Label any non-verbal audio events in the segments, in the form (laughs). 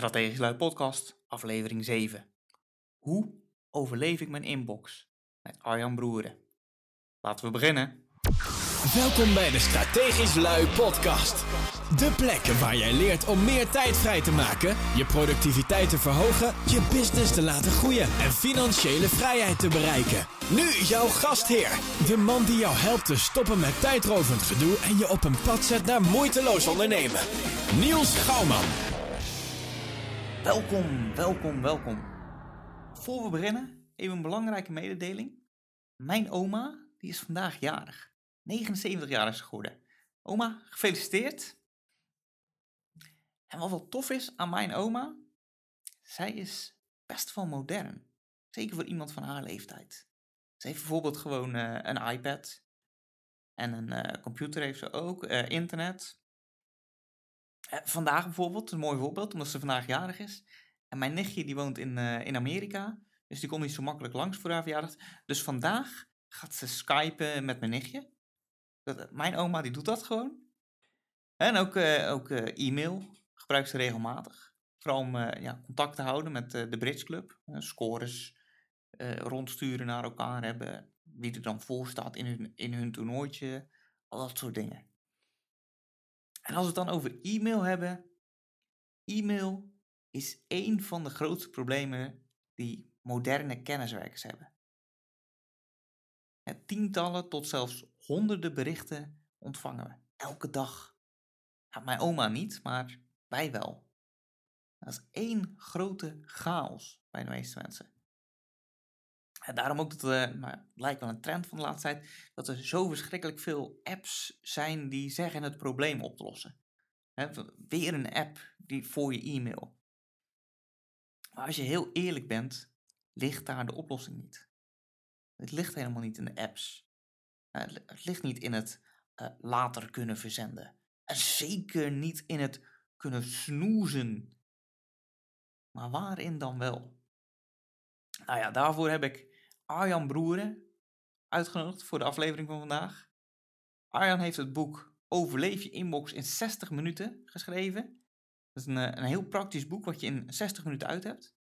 Strategisch Lui Podcast, aflevering 7. Hoe overleef ik mijn inbox? Met Arjan Broeren. Laten we beginnen. Welkom bij de Strategisch Lui Podcast. De plek waar jij leert om meer tijd vrij te maken, je productiviteit te verhogen, je business te laten groeien en financiële vrijheid te bereiken. Nu jouw gastheer, de man die jou helpt te stoppen met tijdrovend gedoe en je op een pad zet naar moeiteloos ondernemen. Niels Gouwman. Welkom, welkom, welkom. Voor we beginnen, even een belangrijke mededeling. Mijn oma, die is vandaag jarig. 79 jaar geworden. Oma, gefeliciteerd. En wat wel tof is aan mijn oma, zij is best wel modern. Zeker voor iemand van haar leeftijd. Ze heeft bijvoorbeeld gewoon eh, een iPad. En een eh, computer heeft ze ook, eh, internet. Eh, vandaag bijvoorbeeld, een mooi voorbeeld, omdat ze vandaag jarig is. En mijn nichtje die woont in, eh, in Amerika, dus die komt niet zo makkelijk langs voor haar verjaardag. Dus vandaag gaat ze skypen met mijn nichtje. Dat, mijn oma die doet dat gewoon. En ook, eh, ook eh, e-mail gebruikt ze regelmatig. Vooral om eh, ja, contact te houden met eh, de Bridge Club. Eh, scores eh, rondsturen naar elkaar hebben. Wie er dan voor staat in hun, in hun toernooitje. Al dat soort dingen. En als we het dan over e-mail hebben. E-mail is één van de grootste problemen die moderne kenniswerkers hebben. En tientallen tot zelfs honderden berichten ontvangen we elke dag. Nou, mijn oma niet, maar wij wel. Dat is één grote chaos bij de meeste mensen. En daarom ook dat er, maar het lijkt wel een trend van de laatste tijd, dat er zo verschrikkelijk veel apps zijn die zeggen het probleem op te lossen. V- weer een app die voor je e-mail. Maar als je heel eerlijk bent, ligt daar de oplossing niet. Het ligt helemaal niet in de apps. Eh, het ligt niet in het eh, later kunnen verzenden. En zeker niet in het kunnen snoezen. Maar waarin dan wel? Nou ja, daarvoor heb ik Arjan Broeren uitgenodigd voor de aflevering van vandaag. Arjan heeft het boek Overleef je inbox in 60 minuten geschreven. Dat is een, eh, een heel praktisch boek wat je in 60 minuten uit hebt.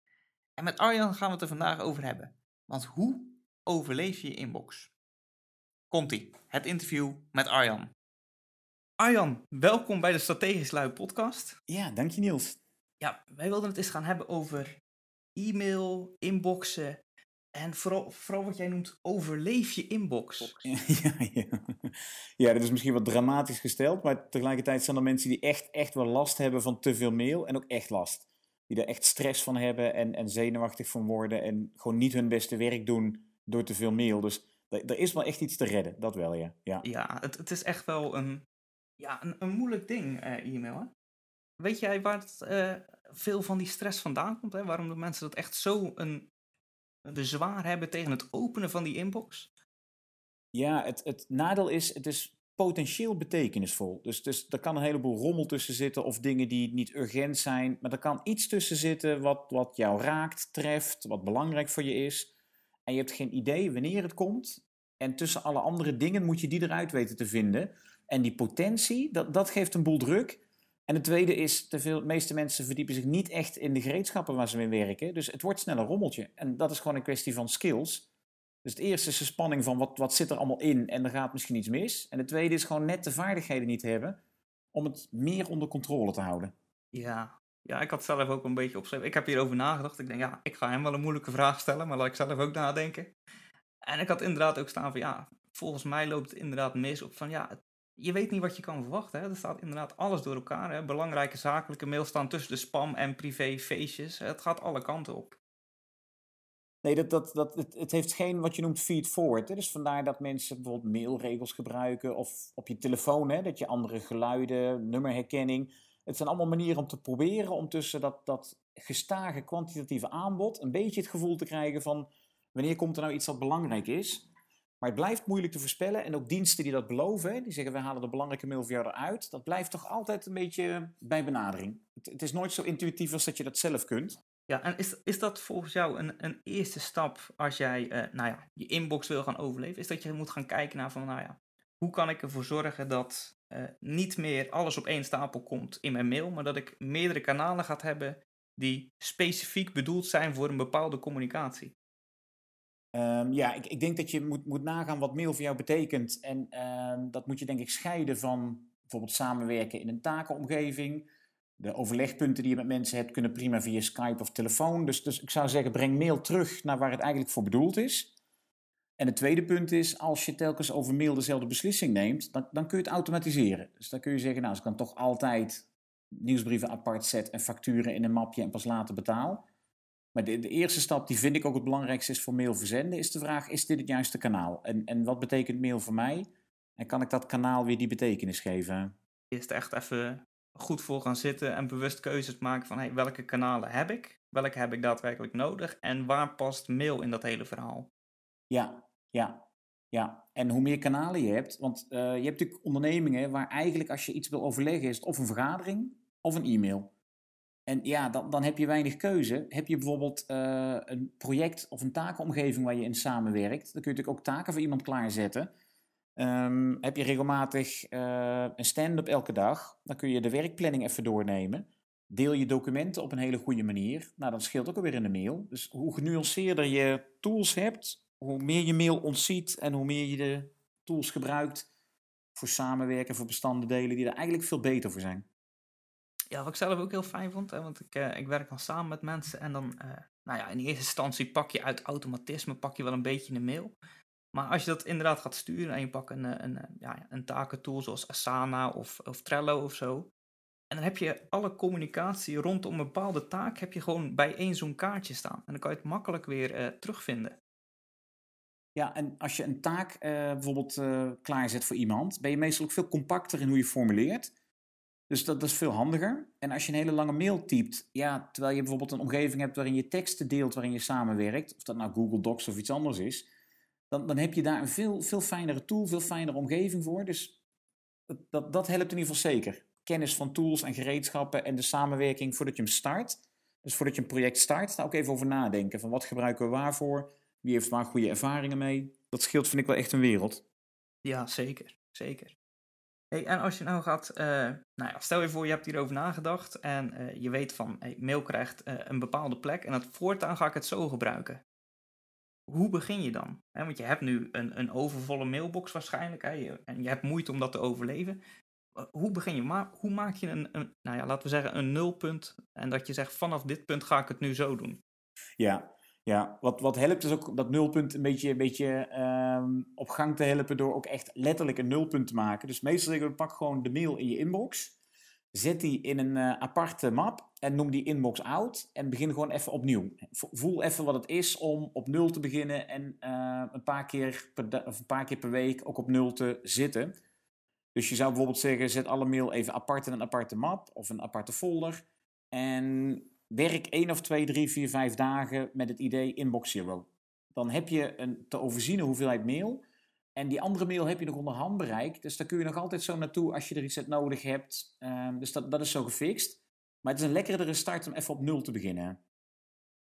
En met Arjan gaan we het er vandaag over hebben. Want hoe overleef je je inbox? Komt-ie, het interview met Arjan. Arjan, welkom bij de Strategisch Lui podcast. Ja, dank je Niels. Ja, wij wilden het eens gaan hebben over e-mail, inboxen en vooral, vooral wat jij noemt overleef je inbox. (laughs) ja, ja. ja, dat is misschien wat dramatisch gesteld, maar tegelijkertijd zijn er mensen die echt, echt wel last hebben van te veel mail en ook echt last. Die er echt stress van hebben en, en zenuwachtig van worden en gewoon niet hun beste werk doen door te veel mail. Dus er is wel echt iets te redden, dat wel, ja. ja. Ja, het, het is echt wel een, ja, een, een moeilijk ding, eh, e-mail. Hè? Weet jij waar het, eh, veel van die stress vandaan komt? Hè? Waarom de mensen dat echt zo een bezwaar hebben tegen het openen van die inbox? Ja, het, het nadeel is, het is potentieel betekenisvol. Dus, dus er kan een heleboel rommel tussen zitten of dingen die niet urgent zijn. Maar er kan iets tussen zitten wat, wat jou raakt, treft, wat belangrijk voor je is. En je hebt geen idee wanneer het komt. En tussen alle andere dingen moet je die eruit weten te vinden. En die potentie, dat, dat geeft een boel druk. En het tweede is, de meeste mensen verdiepen zich niet echt in de gereedschappen waar ze mee werken. Dus het wordt snel een rommeltje. En dat is gewoon een kwestie van skills. Dus het eerste is de spanning van wat, wat zit er allemaal in en er gaat misschien iets mis. En het tweede is gewoon net de vaardigheden niet hebben om het meer onder controle te houden. Ja. ja, ik had zelf ook een beetje opgeschreven. Ik heb hierover nagedacht. Ik denk, ja, ik ga hem wel een moeilijke vraag stellen, maar laat ik zelf ook nadenken. En ik had inderdaad ook staan van, ja, volgens mij loopt het inderdaad mis op van, ja, je weet niet wat je kan verwachten. Hè? Er staat inderdaad alles door elkaar. Hè? Belangrijke zakelijke mails staan tussen de spam en privé feestjes. Het gaat alle kanten op. Nee, dat, dat, dat, het, het heeft geen wat je noemt feed-forward. Dus vandaar dat mensen bijvoorbeeld mailregels gebruiken of op je telefoon, hè? dat je andere geluiden, nummerherkenning. Het zijn allemaal manieren om te proberen om tussen dat, dat gestage kwantitatieve aanbod een beetje het gevoel te krijgen van wanneer komt er nou iets dat belangrijk is. Maar het blijft moeilijk te voorspellen. En ook diensten die dat beloven, die zeggen we halen de belangrijke jou eruit. Dat blijft toch altijd een beetje bij benadering. Het, het is nooit zo intuïtief als dat je dat zelf kunt. Ja, en is, is dat volgens jou een, een eerste stap als jij eh, nou ja, je inbox wil gaan overleven? Is dat je moet gaan kijken naar van, nou ja, hoe kan ik ervoor zorgen dat eh, niet meer alles op één stapel komt in mijn mail, maar dat ik meerdere kanalen gaat hebben die specifiek bedoeld zijn voor een bepaalde communicatie? Ehm, ja, ik, ik denk dat je moet, moet nagaan wat mail voor jou betekent. En ehm, dat moet je denk ik scheiden van bijvoorbeeld samenwerken in een takenomgeving. De overlegpunten die je met mensen hebt kunnen prima via Skype of telefoon. Dus, dus ik zou zeggen, breng mail terug naar waar het eigenlijk voor bedoeld is. En het tweede punt is, als je telkens over mail dezelfde beslissing neemt, dan, dan kun je het automatiseren. Dus dan kun je zeggen, nou, ik dan toch altijd nieuwsbrieven apart zet en facturen in een mapje en pas later betaal. Maar de, de, eerste stap, die vind ik ook het belangrijkste is voor mail verzenden, is de vraag, is dit het juiste kanaal? En, en wat betekent mail voor mij? En kan ik dat kanaal weer die betekenis geven? Eerst echt even goed voor gaan zitten en bewust keuzes maken van hey, welke kanalen heb ik? Welke heb ik daadwerkelijk nodig? En waar past mail in dat hele verhaal? Ja, ja, ja. En hoe meer kanalen je hebt, want uh, je hebt natuurlijk ondernemingen waar eigenlijk als je iets wil overleggen is het of een vergadering of een e-mail. En ja, dan, dan heb je weinig keuze. Heb je bijvoorbeeld uh, een project of een takenomgeving waar je in samenwerkt, dan kun je natuurlijk ook taken voor iemand klaarzetten. Um, heb je regelmatig uh, een stand-up elke dag, dan kun je de werkplanning even doornemen. Deel je documenten op een hele goede manier. Nou, dat scheelt ook alweer in de mail. Dus hoe genuanceerder je tools hebt, hoe meer je mail ontziet en hoe meer je de tools gebruikt voor samenwerken, voor bestandendelen die er eigenlijk veel beter voor zijn. Ja, wat ik zelf ook heel fijn vond, hè, want ik, uh, ik werk dan samen met mensen en dan, uh, nou ja, in eerste instantie pak je uit automatisme, pak je wel een beetje een mail. Maar als je dat inderdaad gaat sturen en je pakt een, een, een, ja, een takentool zoals Asana of, of Trello of zo, en dan heb je alle communicatie rondom een bepaalde taak heb je gewoon bij één zo'n kaartje staan. En dan kan je het makkelijk weer terugvinden. Ja, en als je een taak bijvoorbeeld klaarzet voor iemand, ben je meestal ook veel compacter in hoe je formuleert. Dus dat, is veel handiger. En als je een hele lange mail typt, ja, terwijl je bijvoorbeeld een omgeving hebt waarin je teksten deelt, waarin je samenwerkt, of dat nou Google Docs of iets anders is, dan, dan heb je daar een veel, veel fijnere tool, veel fijnere omgeving voor. Dus dat, dat, dat helpt in ieder geval zeker. Kennis van tools en gereedschappen en de samenwerking voordat je hem start. Dus voordat je een project start, daar ook even over nadenken. Van wat gebruiken we waarvoor? Wie heeft waar goede ervaringen mee? Dat scheelt, vind ik wel echt een wereld. Ja, zeker. Zeker. En als je nou gaat, uh, nou ja, stel je voor je hebt hierover nagedacht en uh, je weet van mail krijgt uh, een bepaalde plek en dat voortaan ga ik het zo gebruiken. Hoe begin je dan? Want je hebt nu een, een overvolle mailbox waarschijnlijk en je hebt moeite om dat te overleven. Hoe begin je? Maar hoe maak je een, een, nou ja, laten we zeggen, een nulpunt en dat je zegt vanaf dit punt ga ik het nu zo doen? Ja, ja, wat, wat helpt is ook dat nulpunt een beetje, een beetje um, op gang te helpen door ook echt letterlijk een nulpunt te maken. Dus meestal zeggen we pak gewoon de mail in je inbox, zet die in een uh, aparte map en noem die inbox out en begin gewoon even opnieuw. Voel even wat het is om op nul te beginnen en uh, een, paar keer per een paar keer per week ook op nul te zitten. Dus je zou bijvoorbeeld zeggen, zet alle mail even apart in een aparte map of een aparte folder en werk één of twee, drie, vier, vijf dagen met het idee inbox zero. Dan heb je een te overziene hoeveelheid mail. En die andere mail heb je nog onder handbereik. Dus daar kun je nog altijd zo naartoe als je er uit nodig hebt. Um, dus dat, dat is zo gefixt. Maar het is een lekkerdere start om even op nul te beginnen.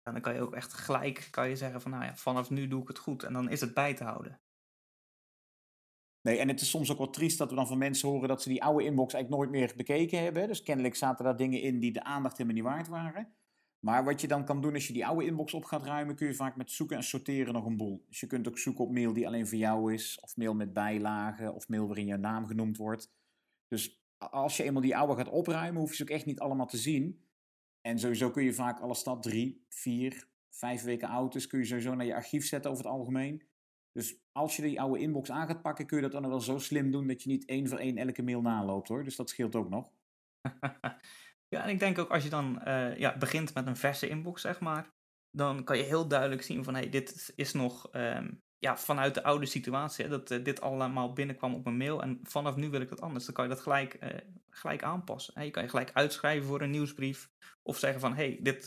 En dan kan je ook echt gelijk kan je zeggen van nou ja, vanaf nu doe ik het goed. En dan is het bij te houden. Nee, en het is soms ook wel triest dat we dan van mensen horen dat ze die oude inbox eigenlijk nooit meer bekeken hebben. Dus kennelijk zaten daar dingen in die de aandacht helemaal niet waard waren. Maar wat je dan kan doen als je die oude inbox op gaat ruimen, kun je vaak met zoeken en sorteren nog een boel. Dus je kunt ook zoeken op mail die alleen voor jou is, of mail met bijlagen, of mail waarin jouw naam genoemd wordt. Dus als je eenmaal die oude gaat opruimen, hoef je ze ook echt niet allemaal te zien. En sowieso kun je vaak alles dat drie, vier, vijf weken oud is, kun je sowieso naar je archief zetten over het algemeen. Dus als je die oude inbox aan gaat pakken, kun je dat dan wel zo slim doen dat je niet één voor één elke mail naloopt hoor. Dus dat scheelt ook nog. (laughs) ja, en ik denk ook als je dan uh, ja, begint met een verse inbox, zeg maar, dan kan je heel duidelijk zien van hey, dit is nog um, ja, vanuit de oude situatie, hè, dat uh, dit allemaal binnenkwam op een mail en vanaf nu wil ik dat anders. Dan kan je dat gelijk, uh, gelijk aanpassen. Hè. Je kan je gelijk uitschrijven voor een nieuwsbrief of zeggen van hey, dit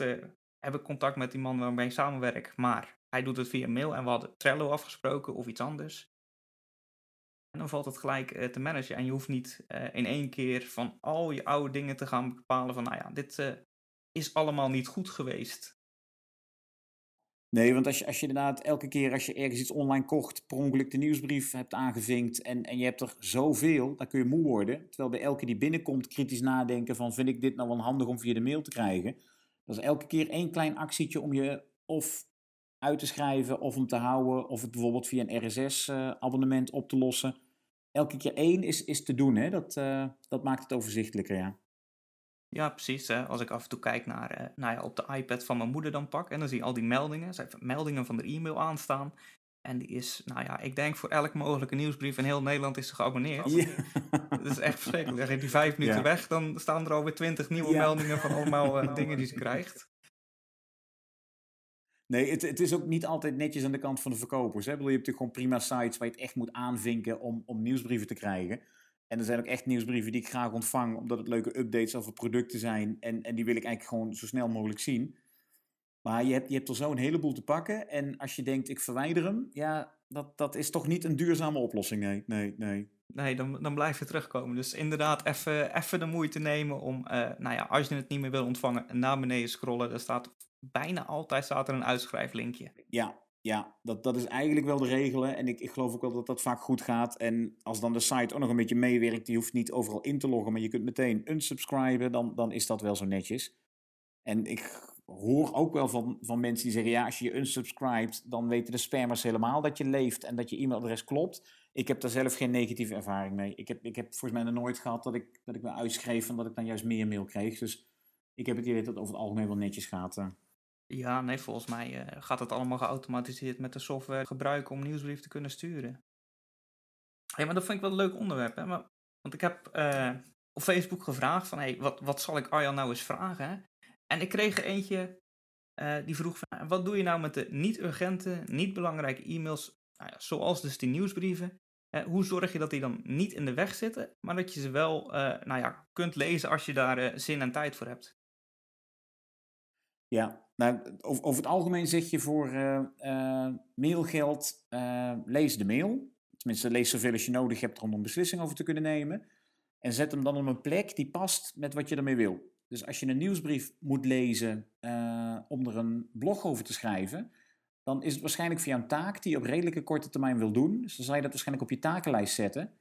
heb ik contact met die man waarmee ik samenwerk, maar hij doet het via mail en we hadden Trello afgesproken of iets anders. En dan valt het gelijk uh, te managen. En je hoeft niet uh, in één keer van al je oude dingen te gaan bepalen van, nou ja, dit uh, is allemaal niet goed geweest. Nee, want als je, als je inderdaad elke keer als je ergens iets online kocht, per ongeluk de nieuwsbrief hebt aangevinkt en, en je hebt er zoveel, dan kun je moe worden. Terwijl bij elke die binnenkomt kritisch nadenken van, vind ik dit nou wel handig om via de mail te krijgen? Dat is elke keer één klein actietje om je of uit te schrijven of om te houden, of het bijvoorbeeld via een RSS-abonnement op te lossen. Elke keer één is, is te doen, hè? Dat, eh, dat maakt het overzichtelijker, ja. Ja, precies. Hè. Als ik af en toe kijk naar, eh, nou ja, op de iPad van mijn moeder dan pak en dan zie je al die meldingen. Ze heeft meldingen van de e-mail aanstaan. En die is, nou ja, ik denk voor elke mogelijke nieuwsbrief in heel Nederland is ze geabonneerd. Ja. (laughs) Dat is echt verschrikkelijk. Dan die vijf minuten Ja. weg, dan staan er alweer twintig nieuwe Ja. meldingen van allemaal eh, (laughs) dingen die ze krijgt. Nee, het, het is ook niet altijd netjes aan de kant van de verkopers. Hè? Bedoel, je hebt gewoon prima sites waar je het echt moet aanvinken om, om nieuwsbrieven te krijgen. En er zijn ook echt nieuwsbrieven die ik graag ontvang, omdat het leuke updates over producten zijn. En, en die wil ik eigenlijk gewoon zo snel mogelijk zien. Maar je hebt, je hebt er zo een heleboel te pakken. En als je denkt, ik verwijder hem, ja, dat, dat is toch niet een duurzame oplossing. Nee, nee, nee. Nee, dan, dan blijf je terugkomen. Dus inderdaad, even de moeite nemen om, eh, nou ja, als je het niet meer wil ontvangen, naar beneden scrollen. Er staat bijna altijd staat er een uitschrijflinkje. Ja, ja dat, dat is eigenlijk wel de regel. En ik, ik geloof ook wel dat dat vaak goed gaat. En als dan de site ook nog een beetje meewerkt, die hoeft niet overal in te loggen, maar je kunt meteen unsubscriben, dan, dan is dat wel zo netjes. En ik hoor ook wel van, van mensen die zeggen, ja, als je je unsubscribt, dan weten de spammers helemaal dat je leeft en dat je e-mailadres klopt. Ik heb daar zelf geen negatieve ervaring mee. Ik heb, ik heb volgens mij nog nooit gehad dat ik, dat ik me uitschreef en dat ik dan juist meer mail kreeg. Dus ik heb het idee dat het over het algemeen wel netjes gaat. Ja, nee, volgens mij eh, gaat het allemaal geautomatiseerd met de software gebruiken om nieuwsbrief te kunnen sturen. Hé, maar dat vind ik wel een leuk onderwerp, hè? Maar, want ik heb eh, op Facebook gevraagd van, hé, wat, wat zal ik Arjan nou eens vragen? En ik kreeg eentje eh, die vroeg van, wat doe je nou met de niet-urgente, niet belangrijke e-mails, nou ja, zoals dus die nieuwsbrieven? Hoe zorg je dat die dan niet in de weg zitten, maar dat je ze wel, nou ja, kunt lezen als je daar zin en tijd voor hebt? Ja, nou, over, het algemeen zeg je voor eh, eh, mailgeld, eh, lees de mail. Tenminste, lees zoveel als je nodig hebt om een beslissing over te kunnen nemen. En zet hem dan op een plek die past met wat je ermee wil. Dus als je een nieuwsbrief moet lezen om er een blog over te schrijven, dan is het waarschijnlijk via een taak die je op redelijke korte termijn wil doen. Dus dan zal je dat waarschijnlijk op je takenlijst zetten.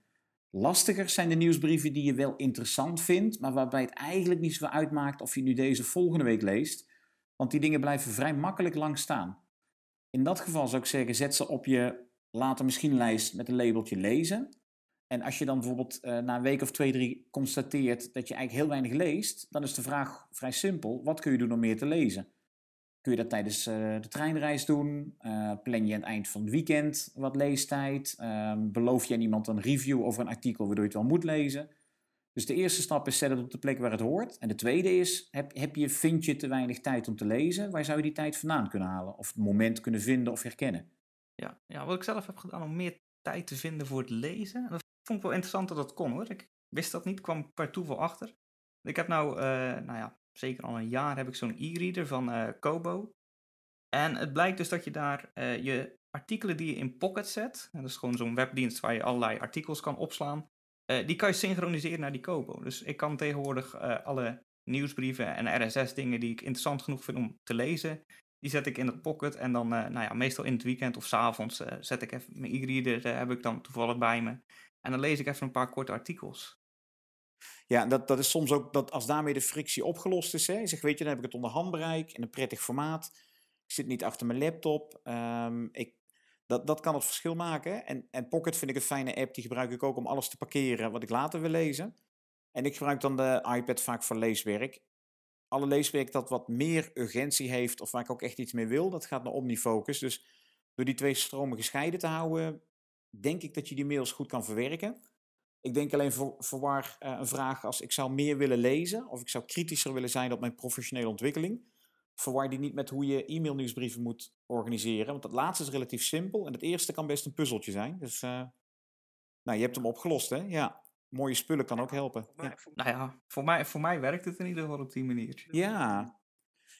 Lastiger zijn de nieuwsbrieven die je wel interessant vindt, maar waarbij het eigenlijk niet zoveel uitmaakt of je nu deze volgende week leest. Want die dingen blijven vrij makkelijk lang staan. In dat geval zou ik zeggen, zet ze op je later misschien lijst met een labeltje lezen. En als je dan bijvoorbeeld eh, na een week of twee, drie constateert dat je eigenlijk heel weinig leest, dan is de vraag vrij simpel. Wat kun je doen om meer te lezen? Kun je dat tijdens eh, de treinreis doen? Eh, plan je aan het eind van het weekend wat leestijd? Ehm, beloof je aan iemand een review over een artikel waardoor je het wel moet lezen? Dus de eerste stap is zet het op de plek waar het hoort. En de tweede is, heb, heb je, vind je te weinig tijd om te lezen? Waar zou je die tijd vandaan kunnen halen? Of het moment kunnen vinden of herkennen? Ja, ja, wat ik zelf heb gedaan om meer tijd te vinden voor het lezen. Dat vond ik wel interessant dat dat kon hoor. Ik wist dat niet, kwam per toeval achter. Ik heb nou, eh, nou ja, zeker al een jaar heb ik zo'n e-reader van eh, Kobo. En het blijkt dus dat je daar eh, je artikelen die je in Pocket zet, en dat is gewoon zo'n webdienst waar je allerlei artikels kan opslaan, eh, die kan je synchroniseren naar die Kobo. Dus ik kan tegenwoordig eh, alle nieuwsbrieven en RSS-dingen die ik interessant genoeg vind om te lezen, die zet ik in het Pocket. En dan, eh, nou ja, meestal in het weekend of 's avonds zet ik even mijn e-reader, heb ik dan toevallig bij me. En dan lees ik even een paar korte artikels. Ja, dat, dat is soms ook dat als daarmee de frictie opgelost is. Hè, je zegt, weet je, dan heb ik het onder handbereik in een prettig formaat. Ik zit niet achter mijn laptop. ehm, ik, dat, dat kan het verschil maken. En, en Pocket vind ik een fijne app. Die gebruik ik ook om alles te parkeren wat ik later wil lezen. En ik gebruik dan de iPad vaak voor leeswerk. Alle leeswerk dat wat meer urgentie heeft of waar ik ook echt iets mee wil, dat gaat naar OmniFocus. Dus door die twee stromen gescheiden te houden, denk ik dat je die mails goed kan verwerken. Ik denk alleen voor, voorwaar eh, een vraag als ik zou meer willen lezen of ik zou kritischer willen zijn op mijn professionele ontwikkeling. Verwar die niet met hoe je e-mailnieuwsbrieven moet organiseren. Want dat laatste is relatief simpel en het eerste kan best een puzzeltje zijn. Dus eh, nou, je hebt hem opgelost, hè? Ja. Mooie spullen kan ook helpen. Ja. Nou ja, voor mij, voor mij werkt het in ieder geval op die manier. Ja,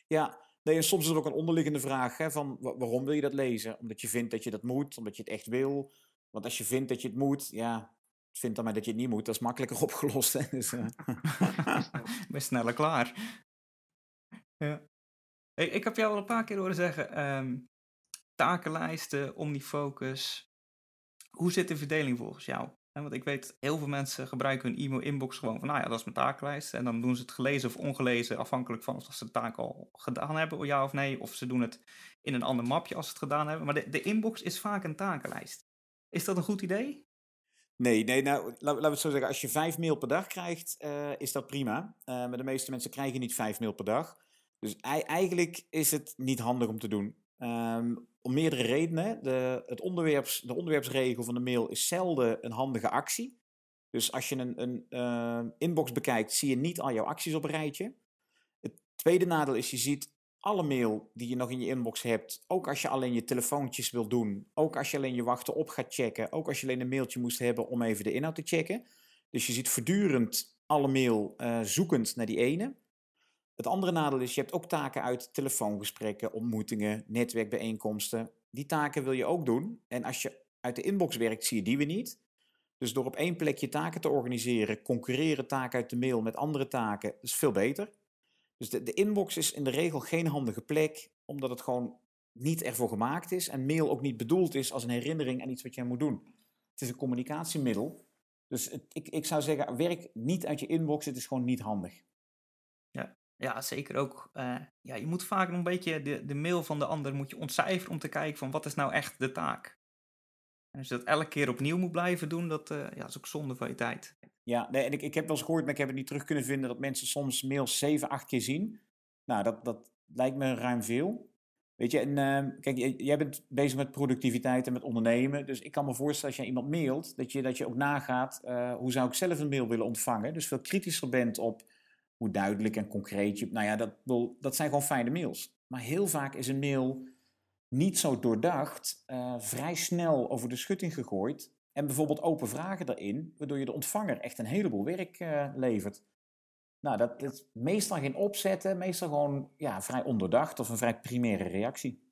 ja. Nee, en soms is er ook een onderliggende vraag hè, van wa- waarom wil je dat lezen? Omdat je vindt dat je dat moet, omdat je het echt wil. Want als je vindt dat je het moet, ja, vind dan maar dat je het niet moet. Dat is makkelijker (laughs) opgelost. Hè? Dus, eh, (laughs) ben sneller klaar. Ja. Hey, ik heb jou al een paar keer horen zeggen, ehm, takenlijsten, omnifocus. Hoe zit de verdeling volgens jou? Want ik weet, heel veel mensen gebruiken hun e-mail-inbox gewoon van, nou ja, dat is mijn takenlijst. En dan doen ze het gelezen of ongelezen, afhankelijk van of ze de taak al gedaan hebben, ja of nee. Of ze doen het in een ander mapje als ze het gedaan hebben. Maar de, de inbox is vaak een takenlijst. Is dat een goed idee? Nee, nee nou, laten we het zo zeggen. Als je vijf mail per dag krijgt, uh, is dat prima. Uh, maar de meeste mensen krijgen niet vijf mail per dag. Dus eigenlijk is het niet handig om te doen. Um, om meerdere redenen. De, het onderwerps, de onderwerpsregel van de mail is zelden een handige actie. Dus als je een, een uh, inbox bekijkt, zie je niet al jouw acties op een rijtje. Het tweede nadeel is, je ziet alle mail die je nog in je inbox hebt, ook als je alleen je telefoontjes wil doen, ook als je alleen je wachten op gaat checken, ook als je alleen een mailtje moest hebben om even de inhoud te checken. Dus je ziet voortdurend alle mail uh, zoekend naar die ene. Het andere nadeel is, je hebt ook taken uit telefoongesprekken, ontmoetingen, netwerkbijeenkomsten. Die taken wil je ook doen. En als je uit de inbox werkt, zie je die weer niet. Dus door op één plek je taken te organiseren, concurreren taken uit de mail met andere taken, is veel beter. Dus de, de inbox is in de regel geen handige plek, omdat het gewoon niet ervoor gemaakt is en mail ook niet bedoeld is als een herinnering aan iets wat jij moet doen. Het is een communicatiemiddel. Dus ik, ik zou zeggen, werk niet uit je inbox, het is gewoon niet handig. Ja, zeker ook. Uh, ja, je moet vaak een beetje de, de mail van de ander moet je ontcijferen om te kijken van wat is nou echt de taak. En als je dat elke keer opnieuw moet blijven doen, dat uh, ja, is ook zonde van je tijd. Ja, nee, en ik, ik heb wel eens gehoord, maar ik heb het niet terug kunnen vinden, dat mensen soms mails 7, 8 keer zien. Nou, dat, dat lijkt me ruim veel. Weet je, en uh, kijk, jij bent bezig met productiviteit en met ondernemen. Dus ik kan me voorstellen als jij iemand mailt, dat je, dat je ook nagaat, uh, hoe zou ik zelf een mail willen ontvangen. Dus veel kritischer bent op hoe duidelijk en concreet je... Nou ja, dat, dat zijn gewoon fijne mails. Maar heel vaak is een mail niet zo doordacht, uh, vrij snel over de schutting gegooid. En bijvoorbeeld open vragen erin, waardoor je de ontvanger echt een heleboel werk uh, levert. Nou, dat is meestal geen opzetten, meestal gewoon ja, vrij onderdacht of een vrij primaire reactie.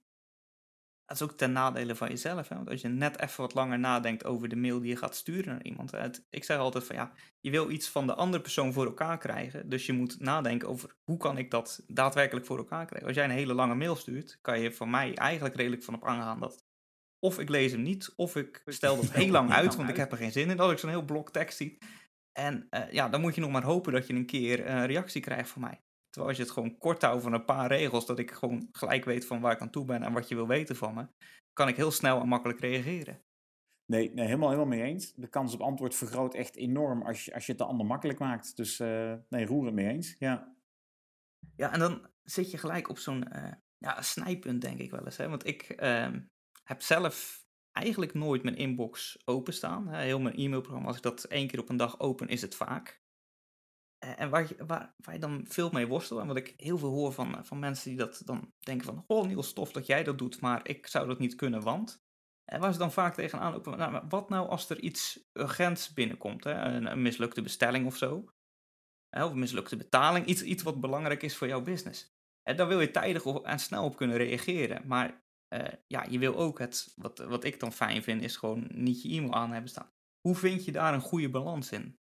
Dat is ook ten nadele van jezelf. Hè? Want als je net even wat langer nadenkt over de mail die je gaat sturen naar iemand. Het, ik zeg altijd van ja, je wil iets van de andere persoon voor elkaar krijgen. Dus je moet nadenken over hoe kan ik dat daadwerkelijk voor elkaar krijgen. Als jij een hele lange mail stuurt, kan je van mij eigenlijk redelijk van op aangaan dat of ik lees hem niet, of ik stel dat heel lang uit, want ik heb er geen zin in. Dat ik zo'n heel blok tekst zie. En uh, ja, dan moet je nog maar hopen dat je een keer een reactie krijgt van mij. Terwijl als je het gewoon kort houdt van een paar regels, dat ik gewoon gelijk weet van waar ik aan toe ben en wat je wil weten van me, kan ik heel snel en makkelijk reageren. Nee, nee helemaal, helemaal mee eens. De kans op antwoord vergroot echt enorm als je, als je het de ander makkelijk maakt. Dus uh, nee, roer het mee eens, ja. Ja, en dan zit je gelijk op zo'n uh, ja, snijpunt, denk ik wel eens. Hè? Want ik uh, heb zelf eigenlijk nooit mijn inbox openstaan. Heel mijn e-mailprogramma, als ik dat één keer op een dag open, is het vaak. Eh, en waar je, waar, waar je dan veel mee worstelt, en wat ik heel veel hoor van, van mensen die dat dan denken van, oh Niels, stof dat jij dat doet, maar ik zou dat niet kunnen, want... En waar ze dan vaak tegenaan ook, nou, wat nou als er iets urgents binnenkomt, hè? Een, mislukte bestelling of zo, of een mislukte betaling, iets, iets wat belangrijk is voor jouw business. En dan wil je tijdig en snel op kunnen reageren, maar ja, je wil ook het, wat, wat ik dan fijn vind, is gewoon niet je e-mail aan hebben staan. Hoe vind je daar een goede balans in?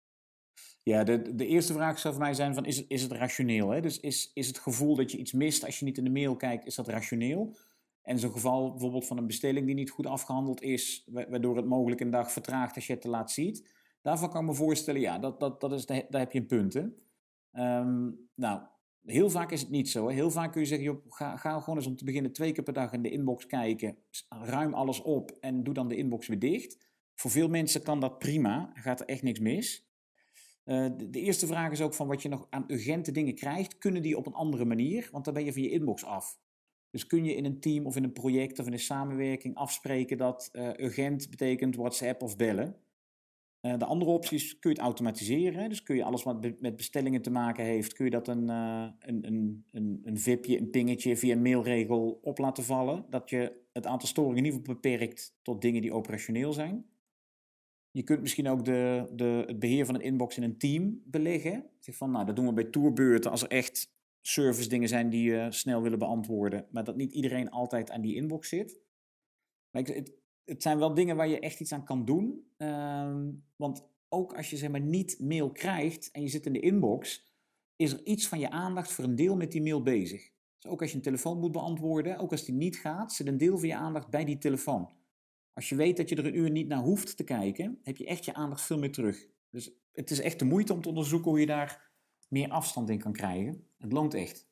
Ja, de, de eerste vraag zou voor mij zijn van, is het, is het rationeel? Hè? Dus is, is het gevoel dat je iets mist als je niet in de mail kijkt, is dat rationeel? En zo'n geval bijvoorbeeld van een bestelling die niet goed afgehandeld is, waardoor het mogelijk een dag vertraagt als je het te laat ziet. Daarvan kan ik me voorstellen, ja, dat, dat, dat is daar heb je een punt. Um, nou, heel vaak is het niet zo. Hè? Heel vaak kun je zeggen, joh, ga, ga gewoon eens om te beginnen twee keer per dag in de inbox kijken. Ruim alles op en doe dan de inbox weer dicht. Voor veel mensen kan dat prima, gaat er echt niks mis. Uh, de, de, eerste vraag is ook van wat je nog aan urgente dingen krijgt, kunnen die op een andere manier? Want dan ben je van je inbox af. Dus kun je in een team of in een project of in een samenwerking afspreken dat uh, urgent betekent WhatsApp of bellen? Uh, de andere opties kun je het automatiseren. Dus kun je alles wat met bestellingen te maken heeft, kun je dat een, een, een, een, een vipje, een pingetje via een mailregel op laten vallen. Dat je het aantal storingen in ieder geval beperkt tot dingen die operationeel zijn. Je kunt misschien ook de, de, het beheer van een inbox in een team beleggen. Zeg van, nou, dat doen we bij tourbeurten als er echt service dingen zijn die je snel willen beantwoorden. Maar dat niet iedereen altijd aan die inbox zit. Maar het, het zijn wel dingen waar je echt iets aan kan doen. Um, want ook als je zeg maar niet mail krijgt en je zit in de inbox, is er iets van je aandacht voor een deel met die mail bezig. Dus ook als je een telefoon moet beantwoorden, ook als die niet gaat, zit een deel van je aandacht bij die telefoon. Als je weet dat je er een uur niet naar hoeft te kijken, heb je echt je aandacht veel meer terug. Dus het is echt de moeite om te onderzoeken hoe je daar meer afstand in kan krijgen. Het loont echt.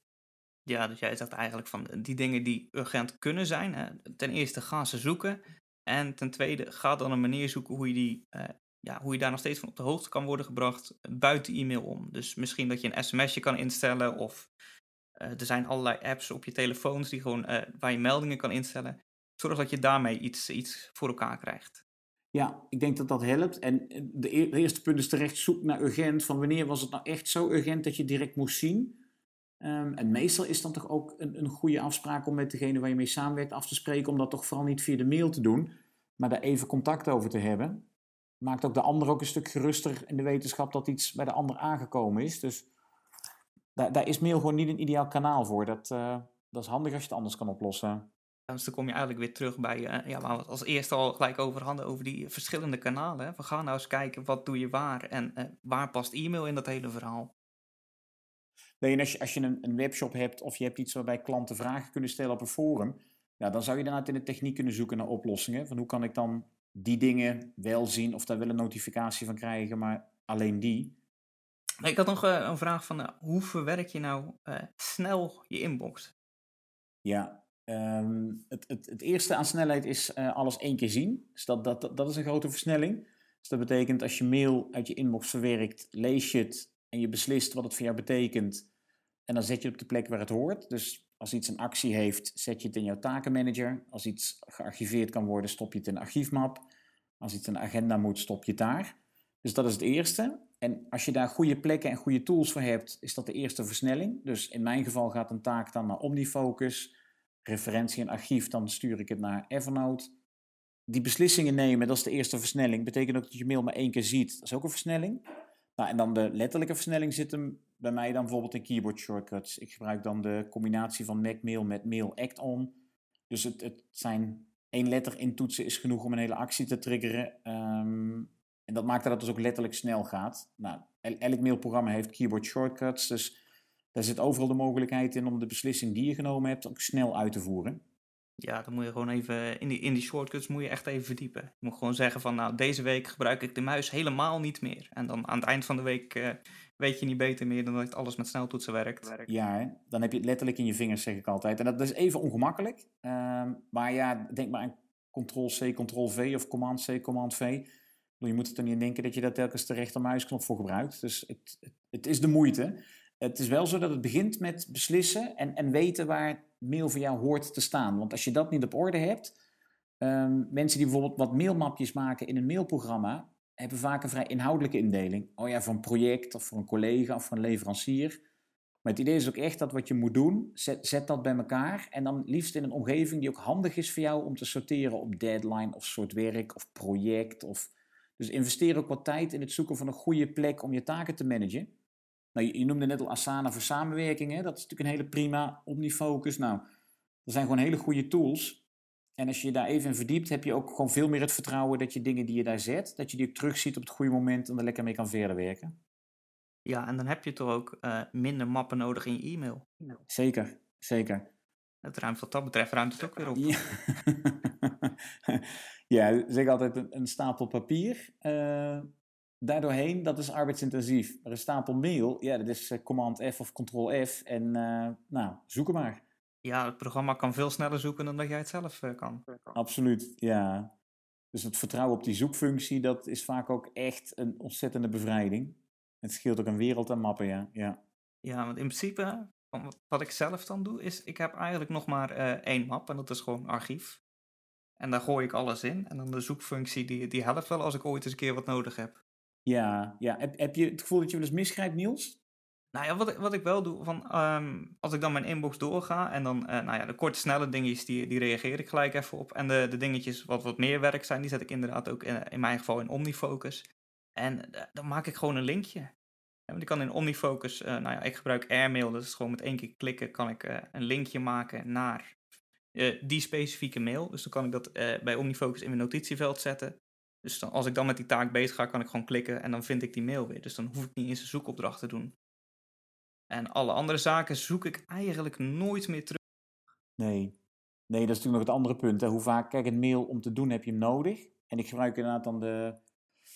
Ja, dus jij zegt eigenlijk van die dingen die urgent kunnen zijn. Hè, ten eerste ga ze zoeken. En ten tweede ga dan een manier zoeken hoe je, die, eh, ja, hoe je daar nog steeds van op de hoogte kan worden gebracht buiten e-mail om. Dus misschien dat je een sms'je kan instellen of eh, er zijn allerlei apps op je telefoons die gewoon, eh, waar je meldingen kan instellen. Zorg dat je daarmee iets, iets voor elkaar krijgt. Ja, ik denk dat dat helpt. En de, e-, eerste punt is terecht zoek naar urgent. Van wanneer was het nou echt zo urgent dat je direct moest zien? Ehm, en meestal is dan toch ook een, een goede afspraak om met degene waar je mee samenwerkt af te spreken, om dat toch vooral niet via de mail te doen, maar daar even contact over te hebben. Maakt ook de ander ook een stuk geruster in de wetenschap dat iets bij de ander aangekomen is. Dus daar, daar is mail gewoon niet een ideaal kanaal voor. Dat, uh, dat is handig als je het anders kan oplossen. Dus dan kom je eigenlijk weer terug bij uh, ja, waar we het als eerste al gelijk over hadden, over die verschillende kanalen. We gaan nou eens kijken, wat doe je waar en uh, waar past e-mail in dat hele verhaal? Nee, en als je, als je een, een, webshop hebt of je hebt iets waarbij klanten vragen kunnen stellen op een forum, ja, dan zou je daarna in de techniek kunnen zoeken naar oplossingen. Van hoe kan ik dan die dingen wel zien of daar wel een notificatie van krijgen, maar alleen die. Ik had nog uh, een vraag van uh, hoe verwerk je nou snel je inbox? Ja, um, het, het, het, eerste aan snelheid is alles één keer zien. Dus dat, dat, is een grote versnelling. Dus dat betekent als je mail uit je inbox verwerkt, lees je het en je beslist wat het voor jou betekent. En dan zet je het op de plek waar het hoort. Dus als iets een actie heeft, zet je het in jouw takenmanager. Als iets gearchiveerd kan worden, stop je het in een archiefmap. Als iets een agenda moet, stop je het daar. Dus dat is het eerste. En als je daar goede plekken en goede tools voor hebt, is dat de eerste versnelling. Dus in mijn geval gaat een taak dan naar OmniFocus. Referentie en archief, dan stuur ik het naar Evernote. Die beslissingen nemen, dat is de eerste versnelling. Betekent ook dat je mail maar één keer ziet. Dat is ook een versnelling. Nou, en dan de letterlijke versnelling zit hem bij mij dan bijvoorbeeld in keyboard shortcuts. Ik gebruik dan de combinatie van Mac Mail met Mail Act-on. Dus het, het zijn één letter intoetsen is genoeg om een hele actie te triggeren. Um, en dat maakt dat het dus ook letterlijk snel gaat. Nou, elk mailprogramma heeft keyboard shortcuts, dus daar zit overal de mogelijkheid in om de beslissing die je genomen hebt ook snel uit te voeren. Ja, dan moet je gewoon even, in die, in die shortcuts moet je echt even verdiepen. Je moet gewoon zeggen van, nou, deze week gebruik ik de muis helemaal niet meer. En dan aan het eind van de week uh, weet je niet beter meer dan dat alles met sneltoetsen werkt. Ja, hè? dan heb je het letterlijk in je vingers, zeg ik altijd. En dat is even ongemakkelijk. Uh, maar ja, denk maar aan Ctrl-C, Ctrl-V of Command-C, Command-V. Je moet er niet denken dat je daar telkens de rechtermuisknop voor gebruikt. Dus het, het, het is de moeite. Het is wel zo dat het begint met beslissen en, en weten waar mail voor jou hoort te staan. Want als je dat niet op orde hebt, um, mensen die bijvoorbeeld wat mailmapjes maken in een mailprogramma, hebben vaak een vrij inhoudelijke indeling. Oh ja, voor een project of voor een collega of voor een leverancier. Maar het idee is ook echt dat wat je moet doen, zet, zet dat bij elkaar. En dan liefst in een omgeving die ook handig is voor jou om te sorteren op deadline of soort werk of project. Of... Dus investeer ook wat tijd in het zoeken van een goede plek om je taken te managen. Nou, je, noemde net al Asana voor samenwerking. Hè? Dat is natuurlijk een hele prima OmniFocus. Nou, dat zijn gewoon hele goede tools. En als je je daar even in verdiept, heb je ook gewoon veel meer het vertrouwen dat je dingen die je daar zet, dat je die ook terugziet op het goede moment en er lekker mee kan verder werken. Ja, en dan heb je toch ook uh, minder mappen nodig in je e-mail. Zeker, zeker. Het ruimt wat dat betreft ruimt het ook weer op. Ja, (laughs) ja zeg altijd een, een stapel papier. Uh, daardoorheen, dat is arbeidsintensief. Maar een stapel mail, ja, dat is uh, command F of control F. En uh, nou, zoek maar. Ja, het programma kan veel sneller zoeken dan dat jij het zelf uh, kan. Absoluut, ja. Dus het vertrouwen op die zoekfunctie, dat is vaak ook echt een ontzettende bevrijding. Het scheelt ook een wereld aan mappen, ja. Ja, ja want in principe, wat ik zelf dan doe, is ik heb eigenlijk nog maar één map en dat is gewoon archief. En daar gooi ik alles in. En dan de zoekfunctie, die, die helpt wel als ik ooit eens een keer wat nodig heb. Ja, ja. Heb, heb je het gevoel dat je wel eens misgrijpt, Niels? Nou ja, wat ik, wat ik wel doe, van, um, als ik dan mijn inbox doorga en dan, uh, nou ja, de korte, snelle dingetjes, die, die reageer ik gelijk even op. En de, de dingetjes wat wat meer werk zijn, die zet ik inderdaad ook in, in mijn geval in OmniFocus. En uh, dan maak ik gewoon een linkje. Ja, want ik kan in OmniFocus, uh, nou ja, ik gebruik Airmail, dus gewoon met één keer klikken kan ik een linkje maken naar die specifieke mail. Dus dan kan ik dat bij OmniFocus in mijn notitieveld zetten. Dus dan, als ik dan met die taak bezig ga, kan ik gewoon klikken en dan vind ik die mail weer. Dus dan hoef ik niet eens een zoekopdracht te doen. En alle andere zaken zoek ik eigenlijk nooit meer terug. Nee. Nee, dat is natuurlijk nog het andere punt. Hè. Hoe vaak, kijk, een mail om te doen heb je hem nodig. En ik gebruik inderdaad dan de,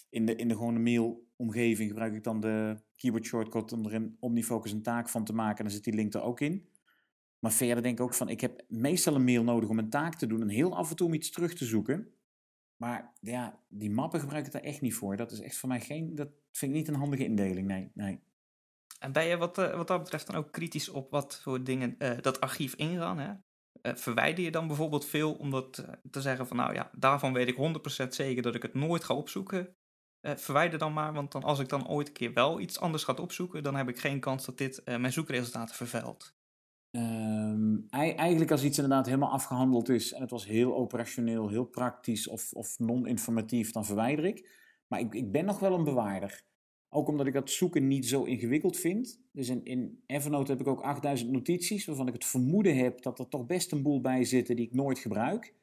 in de, in de gewone mailomgeving gebruik ik dan de keyboard shortcut om er in Omnifocus een taak van te maken. En dan zit die link er ook in. Maar verder denk ik ook van, ik heb meestal een mail nodig om een taak te doen en heel af en toe om iets terug te zoeken. Maar ja, die mappen gebruik ik daar echt niet voor. Dat is echt voor mij geen, dat vind ik niet een handige indeling, nee. nee. En ben je wat, uh, wat dat betreft dan ook kritisch op wat voor dingen uh, dat archief ingaan? Hè? Uh, verwijder je dan bijvoorbeeld veel om dat te zeggen van nou ja, daarvan weet ik 100% zeker dat ik het nooit ga opzoeken? verwijder dan maar, want dan, als ik dan ooit een keer wel iets anders ga opzoeken, dan heb ik geen kans dat dit mijn zoekresultaten vervuilt. Um, eigenlijk als iets inderdaad helemaal afgehandeld is en het was heel operationeel, heel praktisch of, of non-informatief, dan verwijder ik. Maar ik, ik ben nog wel een bewaarder. Ook omdat ik dat zoeken niet zo ingewikkeld vind. Dus in, in Evernote heb ik ook 8000 notities, waarvan ik het vermoeden heb dat er toch best een boel bij zitten die ik nooit gebruik.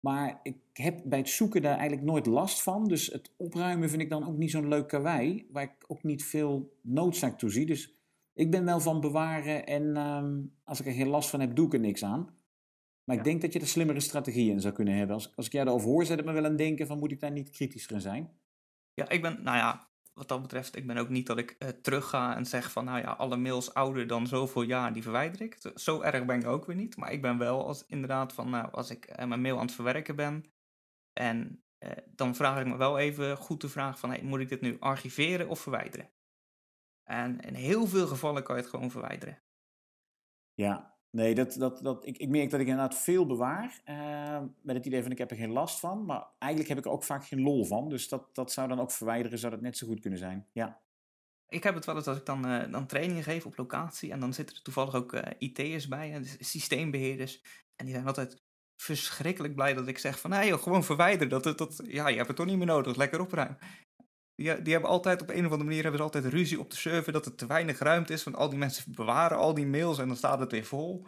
Maar ik heb bij het zoeken daar eigenlijk nooit last van. Dus het opruimen vind ik dan ook niet zo'n leuk karwei, waar ik ook niet veel noodzaak toe zie. Dus ik ben wel van bewaren en ehm, als ik er geen last van heb, doe ik er niks aan. Maar ik denk dat je er slimmere strategieën in zou kunnen hebben. Als, als ik jou erover hoor, zet het me wel aan denken van moet ik daar niet kritischer in zijn? Ja, ik ben, nou ja, wat dat betreft, ik ben ook niet dat ik uh, terug ga en zeg van, nou ja, alle mails ouder dan zoveel jaar, die verwijder ik. Zo erg ben ik ook weer niet. Maar ik ben wel als, inderdaad van, nou, als ik uh, mijn mail aan het verwerken ben en uh, dan vraag ik me wel even goed de vraag van, hey, moet ik dit nu archiveren of verwijderen? En in heel veel gevallen kan je het gewoon verwijderen. Ja, nee, dat, dat, dat, ik, ik merk dat ik inderdaad veel bewaar. Uh, met het idee van ik heb er geen last van. Maar eigenlijk heb ik er ook vaak geen lol van. Dus dat, dat zou dan ook verwijderen, zou dat net zo goed kunnen zijn. Ja. Ik heb het wel eens als ik dan, uh, dan trainingen geef op locatie. En dan zitten er toevallig ook uh, IT'ers bij, dus systeembeheerders. En die zijn altijd verschrikkelijk blij dat ik zeg van, nee gewoon verwijderen. Dat, dat, dat, ja, je hebt het toch niet meer nodig, lekker opruimen. Die, die hebben altijd op een of andere manier hebben ze altijd ruzie op de server dat er te weinig ruimte is. Want al die mensen bewaren al die mails en dan staat het weer vol.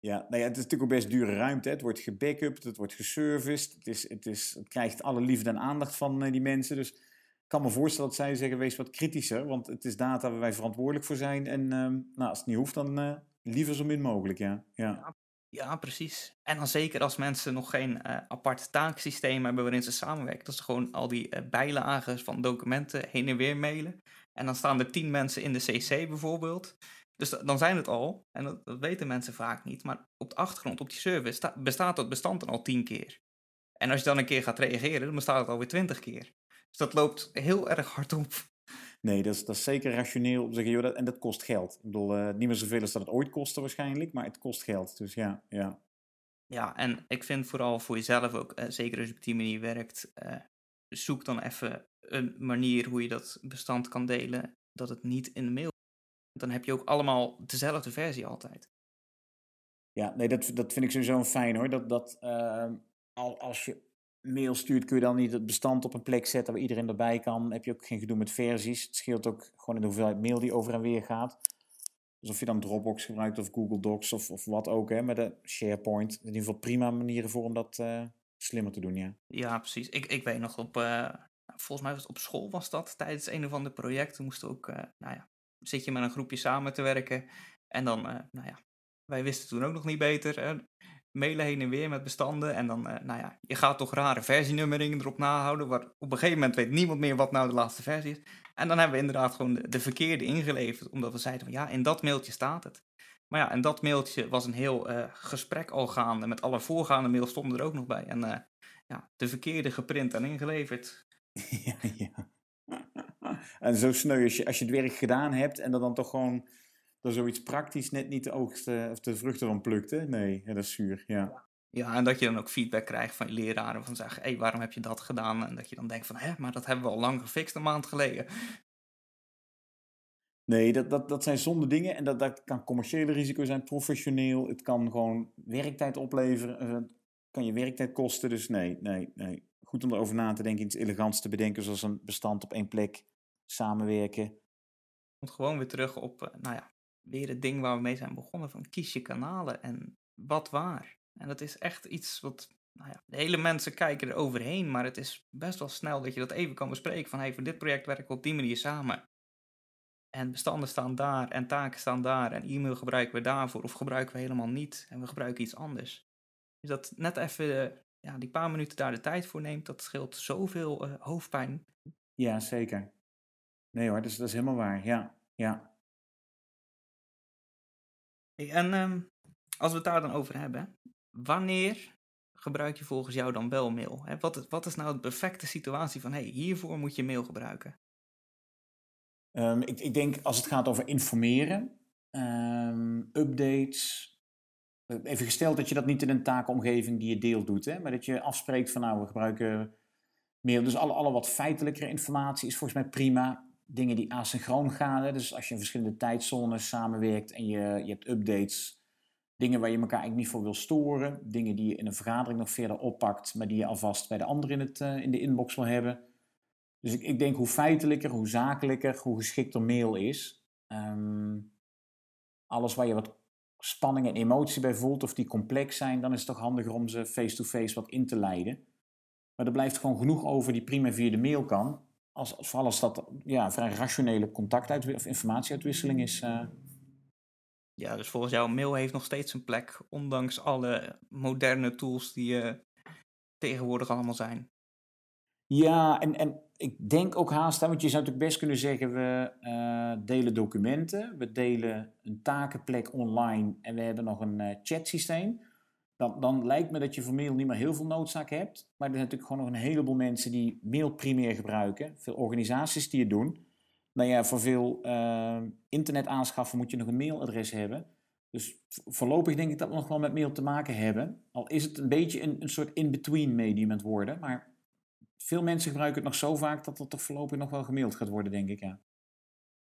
Ja, nou ja, het is natuurlijk ook best dure ruimte. Hè. Het wordt gebackupt, het wordt geserviced. Het, is, het, is, het krijgt alle liefde en aandacht van uh, die mensen. Dus ik kan me voorstellen dat zij zeggen, wees wat kritischer. Want het is data waar wij verantwoordelijk voor zijn. En uh, nou, als het niet hoeft, dan uh, liever zo min mogelijk, ja. ja. ja. Ja, precies. En dan zeker als mensen nog geen uh, apart taaksysteem hebben waarin ze samenwerken. Dat ze gewoon al die uh, bijlagen van documenten heen en weer mailen. En dan staan er tien mensen in de CC bijvoorbeeld. Dus dan zijn het al, en dat, weten mensen vaak niet, maar op de achtergrond, op die server, bestaat dat bestand dan al tien keer. En als je dan een keer gaat reageren, dan bestaat het alweer twintig keer. Dus dat loopt heel erg hard op. Nee, dat is, dat is zeker rationeel om te zeggen, joh, dat, en dat kost geld. Ik bedoel, uh, niet meer zoveel als dat het ooit kostte waarschijnlijk, maar het kost geld. Dus ja, ja. Ja, en ik vind vooral voor jezelf ook, uh, zeker als je op die manier werkt, uh, zoek dan even een manier hoe je dat bestand kan delen, dat het niet in de mail. Dan heb je ook allemaal dezelfde versie altijd. Ja, nee, dat, dat vind ik sowieso fijn hoor. Dat, dat als je mail stuurt, kun je dan niet het bestand op een plek zetten waar iedereen erbij kan. Heb je ook geen gedoe met versies. Het scheelt ook gewoon in de hoeveelheid mail die over en weer gaat. Dus of je dan Dropbox gebruikt of Google Docs of, of wat ook, hè, met de SharePoint. In ieder geval prima manieren voor om dat uh, slimmer te doen, ja. Ja, precies. Ik, ik weet nog op, uh, volgens mij was het op school was dat, tijdens een of ander project. We moesten ook, uh, nou ja, zit je met een groepje samen te werken. En dan, nou ja, wij wisten toen ook nog niet beter. Mailen heen en weer met bestanden. En dan, uh, nou ja, je gaat toch rare versienummeringen erop nahouden. Waar op een gegeven moment weet niemand meer wat nou de laatste versie is. En dan hebben we inderdaad gewoon de, de verkeerde ingeleverd. Omdat we zeiden van ja, in dat mailtje staat het. Maar ja, en dat mailtje was een heel uh, gesprek al gaande. Met alle voorgaande mails stonden er ook nog bij. En uh, ja, de verkeerde geprint en ingeleverd. (laughs) Ja, ja. En zo sneu als je, als je het werk gedaan hebt en dat dan toch gewoon er zoiets praktisch net niet de oogst of de vruchten van plukt. Hè? Nee, dat is zuur. Ja. ja, en dat je dan ook feedback krijgt van je leraren. Van zeggen, hé, hey, waarom heb je dat gedaan? En dat je dan denkt van, hé, maar dat hebben we al lang gefixt een maand geleden. Nee, dat, dat, dat zijn zonde dingen. En dat, dat kan commerciële risico zijn, professioneel. Het kan gewoon werktijd opleveren. Het kan je werktijd kosten. Dus nee, nee, nee. Goed om erover na te denken, iets elegants te bedenken, zoals een bestand op één plek samenwerken. Komt gewoon weer terug op, nou ja, weer het ding waar we mee zijn begonnen: van kies je kanalen en wat waar. En dat is echt iets wat. Nou ja, hele mensen kijken er overheen, maar het is best wel snel dat je dat even kan bespreken. Van hey, voor dit project werken we op die manier samen. En bestanden staan daar en taken staan daar en e-mail gebruiken we daarvoor of gebruiken we helemaal niet en we gebruiken iets anders. Dus dat net even ja, die paar minuten daar de tijd voor neemt, dat scheelt zoveel uh, hoofdpijn. Ja, zeker. Nee hoor, dat is, dat is helemaal waar. Ja, ja. En um, als we het daar dan over hebben, wanneer gebruik je volgens jou dan wel mail? Hè? Wat, wat is nou de perfecte situatie van, hey, hiervoor moet je mail gebruiken? Um, ik, ik, denk als het gaat over informeren, um, updates. Even gesteld dat je dat niet in een taakomgeving die je deelt doet, hè, maar dat je afspreekt van nou, we gebruiken mail. Dus alle, alle wat feitelijkere informatie is volgens mij prima. Dingen die asynchroon gaan, hè, dus als je in verschillende tijdzones samenwerkt en je, je hebt updates Dingen waar je elkaar eigenlijk niet voor wil storen. Dingen die je in een vergadering nog verder oppakt, maar die je alvast bij de ander in, het, uh, in de inbox wil hebben. Dus ik, ik denk hoe feitelijker, hoe zakelijker, hoe geschikter mail is. Um, alles waar je wat spanning en emotie bij voelt, of die complex zijn, dan is het toch handiger om ze face-to-face wat in te leiden. Maar er blijft gewoon genoeg over die prima via de mail kan. Als, vooral als dat ja, vrij rationele contact of informatieuitwisseling is, uh, ja, dus volgens jou, mail heeft nog steeds een plek, ondanks alle moderne tools die uh, tegenwoordig allemaal zijn. Ja, en, en ik denk ook haast, want je zou natuurlijk best kunnen zeggen, we uh, delen documenten, we delen een takenplek online en we hebben nog een chatsysteem. Dan, dan lijkt me dat je voor mail niet meer heel veel noodzaak hebt. Maar er zijn natuurlijk gewoon nog een heleboel mensen die mail primair gebruiken. Veel organisaties die het doen. Nou ja, voor veel uh, internet aanschaffen moet je nog een mailadres hebben. Dus voorlopig denk ik dat we nog wel met mail te maken hebben. Al is het een beetje een, een soort in-between medium het worden. Maar veel mensen gebruiken het nog zo vaak dat het toch voorlopig nog wel gemaild gaat worden, denk ik, ja.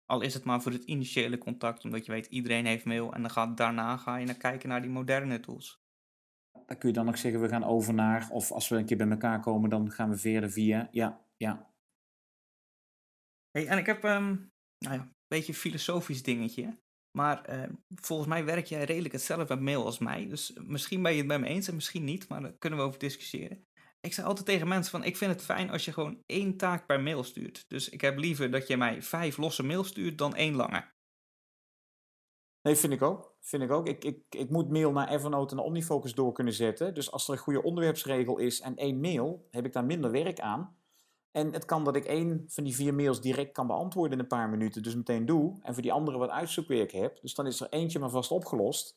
Al is het maar voor het initiële contact, omdat je weet iedereen heeft mail. En dan gaat, daarna ga je naar kijken naar die moderne tools. Dan kun je dan nog zeggen, we gaan over naar, of als we een keer bij elkaar komen, dan gaan we verder via. Ja, ja. Hey, en ik heb um, nou ja, een beetje een filosofisch dingetje. Maar uh, volgens mij werk jij redelijk hetzelfde met mail als mij. Dus misschien ben je het met me eens en misschien niet, maar daar kunnen we over discussiëren. Ik zei altijd tegen mensen van, ik vind het fijn als je gewoon één taak per mail stuurt. Dus ik heb liever dat je mij vijf losse mails stuurt dan één lange. Nee, vind ik ook. Vind ik ook. Ik, ik, ik moet mail naar Evernote en Omnifocus door kunnen zetten. Dus als er een goede onderwerpsregel is en één mail, heb ik daar minder werk aan. En het kan dat ik één van die vier mails direct kan beantwoorden in een paar minuten, dus meteen doe. En voor die andere wat uitzoekwerk heb. Dus dan is er eentje maar vast opgelost.